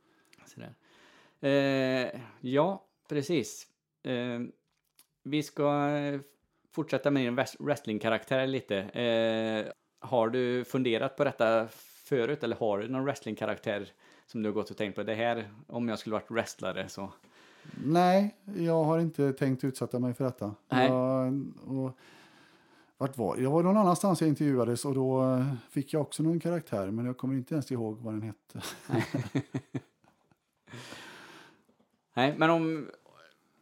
[SPEAKER 3] Eh, ja, precis. Eh, vi ska eh, fortsätta med din wrest- wrestlingkaraktär lite. Eh, har du funderat på detta förut eller har du någon wrestlingkaraktär som du har gått och tänkt på? Det här, om jag skulle varit wrestlare så...
[SPEAKER 4] Nej, jag har inte tänkt utsätta mig för detta.
[SPEAKER 3] Nej.
[SPEAKER 4] Jag, och, vart var jag? var någon annanstans jag intervjuades och då eh, fick jag också någon karaktär, men jag kommer inte ens ihåg vad den hette. (laughs)
[SPEAKER 3] Nej, men om...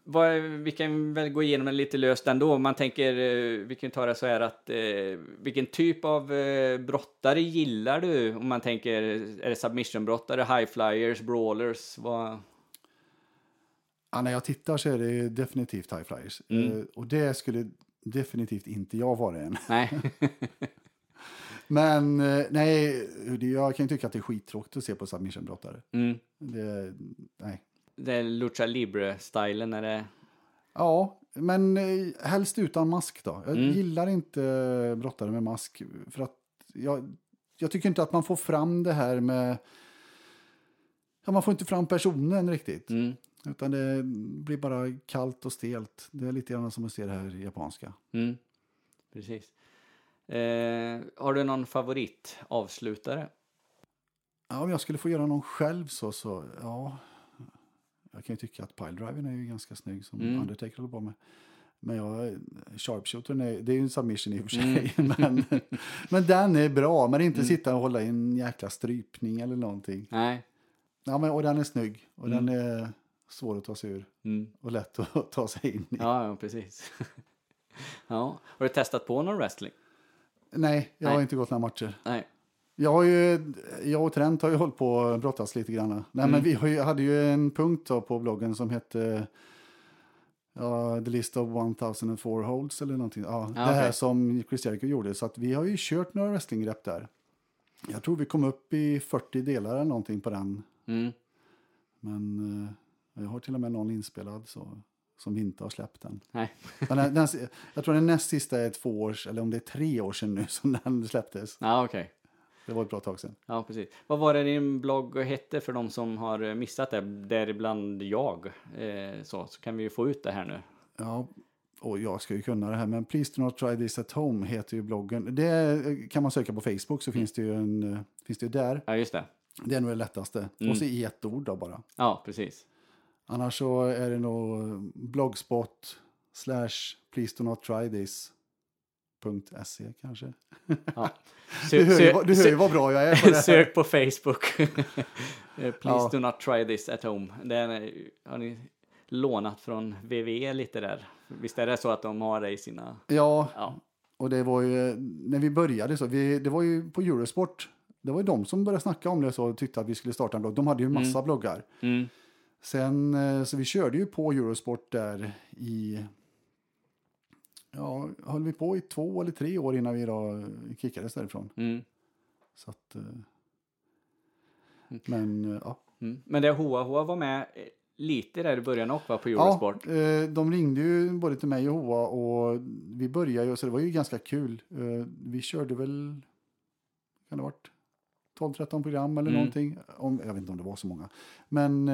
[SPEAKER 3] vad, vi kan väl gå igenom det lite löst ändå. Man tänker, eh, vi kan ta det så här att, eh, vilken typ av eh, brottare gillar du? Om man tänker, är det submission-brottare, high flyers, brawlers? Vad?
[SPEAKER 4] Ja, när jag tittar så är det definitivt high flyers.
[SPEAKER 3] Mm.
[SPEAKER 4] Eh, och det skulle definitivt inte jag vara än. (laughs)
[SPEAKER 3] Nej. (laughs)
[SPEAKER 4] Men nej, jag kan ju tycka att det är skittråkigt att se på submission-brottare.
[SPEAKER 3] mm.
[SPEAKER 4] Det, nej.
[SPEAKER 3] Det är Lucha Libre-stilen, är det?
[SPEAKER 4] Ja, men eh, helst utan mask då. Jag
[SPEAKER 3] Mm.
[SPEAKER 4] gillar inte brottare med mask. För att jag, jag tycker inte att man får fram det här med... Ja, man får inte fram personen riktigt.
[SPEAKER 3] Mm.
[SPEAKER 4] Utan det blir bara kallt och stelt. Det är lite grann som att se det här japanska.
[SPEAKER 3] Mm. Precis. Eh, har du någon favorit avslutare?
[SPEAKER 4] Ja, om jag skulle få göra någon själv så, så ja. Jag kan ju tycka att piledriven är ju ganska snygg som
[SPEAKER 3] Mm.
[SPEAKER 4] Undertaker håller på med. Men jag, sharpshootern är, det är ju en submission i och för sig. (laughs) Men, men den är bra. Men inte sitta och hålla i en jäkla strypning eller någonting.
[SPEAKER 3] Nej.
[SPEAKER 4] Ja, men, och den är snygg. Och
[SPEAKER 3] Mm.
[SPEAKER 4] den är svår att ta sig ur.
[SPEAKER 3] Mm.
[SPEAKER 4] Och lätt att (laughs) ta sig in i.
[SPEAKER 3] Ja, ja, precis. (laughs) ja. Har du testat på någon wrestling?
[SPEAKER 4] Nej, jag har
[SPEAKER 3] Nej.
[SPEAKER 4] inte gått några matcher.
[SPEAKER 3] Nej.
[SPEAKER 4] Jag, har ju, jag och Trent har ju hållit på och brottats lite grann. Nej,
[SPEAKER 3] Mm.
[SPEAKER 4] men vi ju, hade ju en punkt på bloggen som hette ja, The List of 1004 Holds eller någonting. Ja,
[SPEAKER 3] Ja,
[SPEAKER 4] det här som Chris Jericho gjorde. Så att vi har ju kört några wrestlinggrepp där. Jag tror vi kom upp i 40 delar eller någonting på den.
[SPEAKER 3] Mm.
[SPEAKER 4] Men eh, jag har till och med någon inspelad så, som inte har släppt än.
[SPEAKER 3] Nej. (laughs)
[SPEAKER 4] Den, den, jag tror den näst sista är två år, eller om det är tre år sedan nu som den släpptes.
[SPEAKER 3] Ja, okej.
[SPEAKER 4] Det var ett bra tag sedan.
[SPEAKER 3] Ja, precis. Vad var det din blogg hette för de som har missat det? Däribland jag. Eh, så, så kan vi ju få ut det här nu.
[SPEAKER 4] Ja, och jag ska ju kunna det här, men Please do not try this at home heter ju bloggen. Det kan man söka på Facebook så finns det ju en, eh, finns det ju där.
[SPEAKER 3] Ja, just det.
[SPEAKER 4] Det är nog det lättaste.
[SPEAKER 3] Mm.
[SPEAKER 4] Och så i ett ord då bara.
[SPEAKER 3] Ja, precis.
[SPEAKER 4] Annars så är det nog blogspot slash please do not try this. .se kanske.
[SPEAKER 3] Ja. (laughs)
[SPEAKER 4] Du hör, ju, du hör ju vad bra jag är på det (laughs) här.
[SPEAKER 3] Sök på Facebook. (laughs) Eh, Please
[SPEAKER 4] Ja.
[SPEAKER 3] do not try this at home. Den har ni lånat från VV lite där. Visst är det så att de har det i sina...
[SPEAKER 4] Ja,
[SPEAKER 3] Ja,
[SPEAKER 4] och det var ju när vi började så. Vi, det var ju på Eurosport. Det var ju de som började snacka om det så och tyckte att vi skulle starta en blogg. De hade ju massa bloggar.
[SPEAKER 3] mm.
[SPEAKER 4] Sen, eh, så vi körde ju på Eurosport där i... Ja, höll vi på i två eller tre år innan vi då kickades därifrån.
[SPEAKER 3] Mm.
[SPEAKER 4] Så att... eh, Men, eh, ja.
[SPEAKER 3] Mm. Men det Hoa Hoa var med eh, lite där i början också på
[SPEAKER 4] Ja,
[SPEAKER 3] Eurosport.
[SPEAKER 4] eh, de ringde ju både till mig och Hoa och vi började ju, så det var ju ganska kul. Vi körde väl, kan det ha varit 12-13 program eller
[SPEAKER 3] Mm.
[SPEAKER 4] någonting. Om, jag vet inte om det var så många. Men,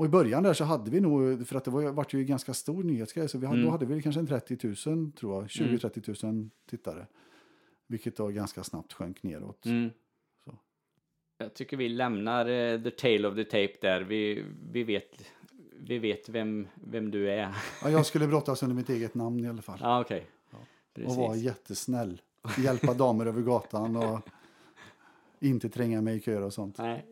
[SPEAKER 4] och i början där så hade vi nog, för att det var, vart ju ganska stor nyhetsgrej, så vi hade,
[SPEAKER 3] Mm.
[SPEAKER 4] då hade vi kanske en 30 000 tror jag, 20-30 000 tittare. Vilket då ganska snabbt sjönk neråt.
[SPEAKER 3] Mm. Jag tycker vi lämnar eh, the tale of the tape där. Vi, vi vet, vi vet vem, vem du är.
[SPEAKER 4] Ja, jag skulle brottas under mitt eget namn i alla fall.
[SPEAKER 3] Ja, okej.
[SPEAKER 4] och vara jättesnäll. Hjälpa damer över gatan och inte tränga mig i köer och sånt.
[SPEAKER 3] Nej.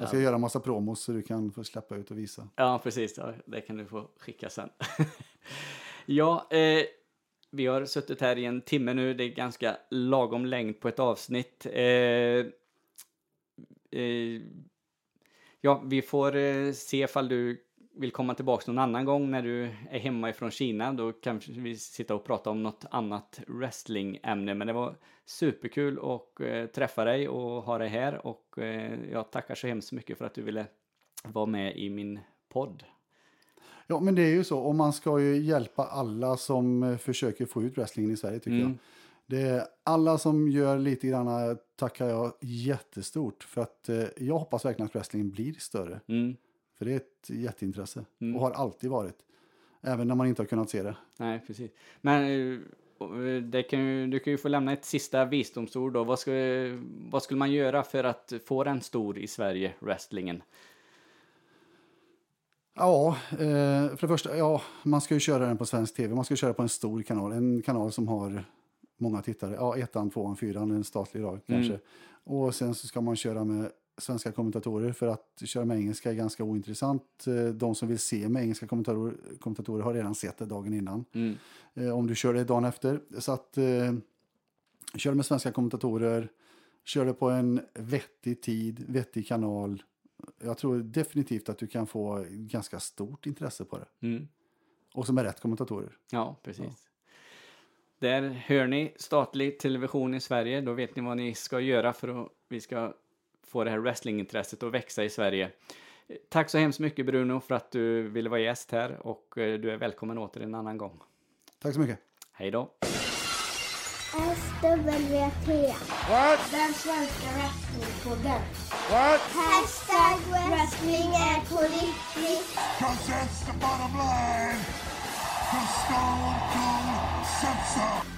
[SPEAKER 4] Jag ska göra massa promos så du kan få släppa ut och visa.
[SPEAKER 3] Ja, precis. Ja, det kan du få skicka sen. (laughs) ja, eh, vi har suttit här i en timme nu. Det är ganska lagom längd på ett avsnitt. Eh, eh, ja, vi får eh, se ifall du vill komma tillbaka någon annan gång när du är hemma ifrån Kina. Då kanske vi sitta och prata om något annat wrestlingämne. Men det var superkul att eh, träffa dig och ha dig här. Och eh, jag tackar så hemskt mycket för att du ville vara med i min podd.
[SPEAKER 4] Ja, men det är ju så. Och man ska ju hjälpa alla som eh, försöker få ut wrestlingen i Sverige tycker
[SPEAKER 3] Mm.
[SPEAKER 4] jag. Det alla som gör lite grann tackar jag jättestort. För att eh, jag hoppas verkligen att wrestling blir större.
[SPEAKER 3] Mm.
[SPEAKER 4] För det är ett jätteintresse.
[SPEAKER 3] Mm.
[SPEAKER 4] Och har alltid varit. Även när man inte har kunnat se det.
[SPEAKER 3] Nej, precis. Men eh, kan ju, du kan ju få lämna ett sista visdomsord då. Vad, ska, vad skulle man göra för att få den stor i Sverige, wrestlingen?
[SPEAKER 4] Ja, eh, för det första, ja, man ska ju köra den på svensk tv. Man ska köra på en stor kanal. En kanal som har många tittare. Ja, ettan, tvåan, fyran, en statlig dag kanske. Och sen så ska man köra med svenska kommentatorer för att köra med engelska är ganska ointressant. Eh, De som vill se med engelska kommentatorer, kommentatorer har redan sett det dagen innan.
[SPEAKER 3] Mm.
[SPEAKER 4] Eh, Om du kör det dagen efter. Så att eh, kör med svenska kommentatorer, kör det på en vettig tid, vettig kanal. Jag tror definitivt att du kan få ganska stort intresse på det.
[SPEAKER 3] Mm.
[SPEAKER 4] Och som är rätt kommentatorer.
[SPEAKER 3] Ja, precis. Där hör ni statlig television i Sverige. Då vet ni vad ni ska göra för att vi ska få det här wrestlingintresset att växa i Sverige. Tack så hemskt mycket Bruno för att du ville vara gäst här och eh, du är välkommen åter en annan gång.
[SPEAKER 4] Tack så mycket.
[SPEAKER 3] Hej då!
[SPEAKER 1] SWT.
[SPEAKER 2] What?
[SPEAKER 1] Den svenska wrestlingpodden.
[SPEAKER 2] What?
[SPEAKER 1] Hashtag wrestling är på riktigt.
[SPEAKER 2] Cause that's the bottom line. Cause Stone Cold so.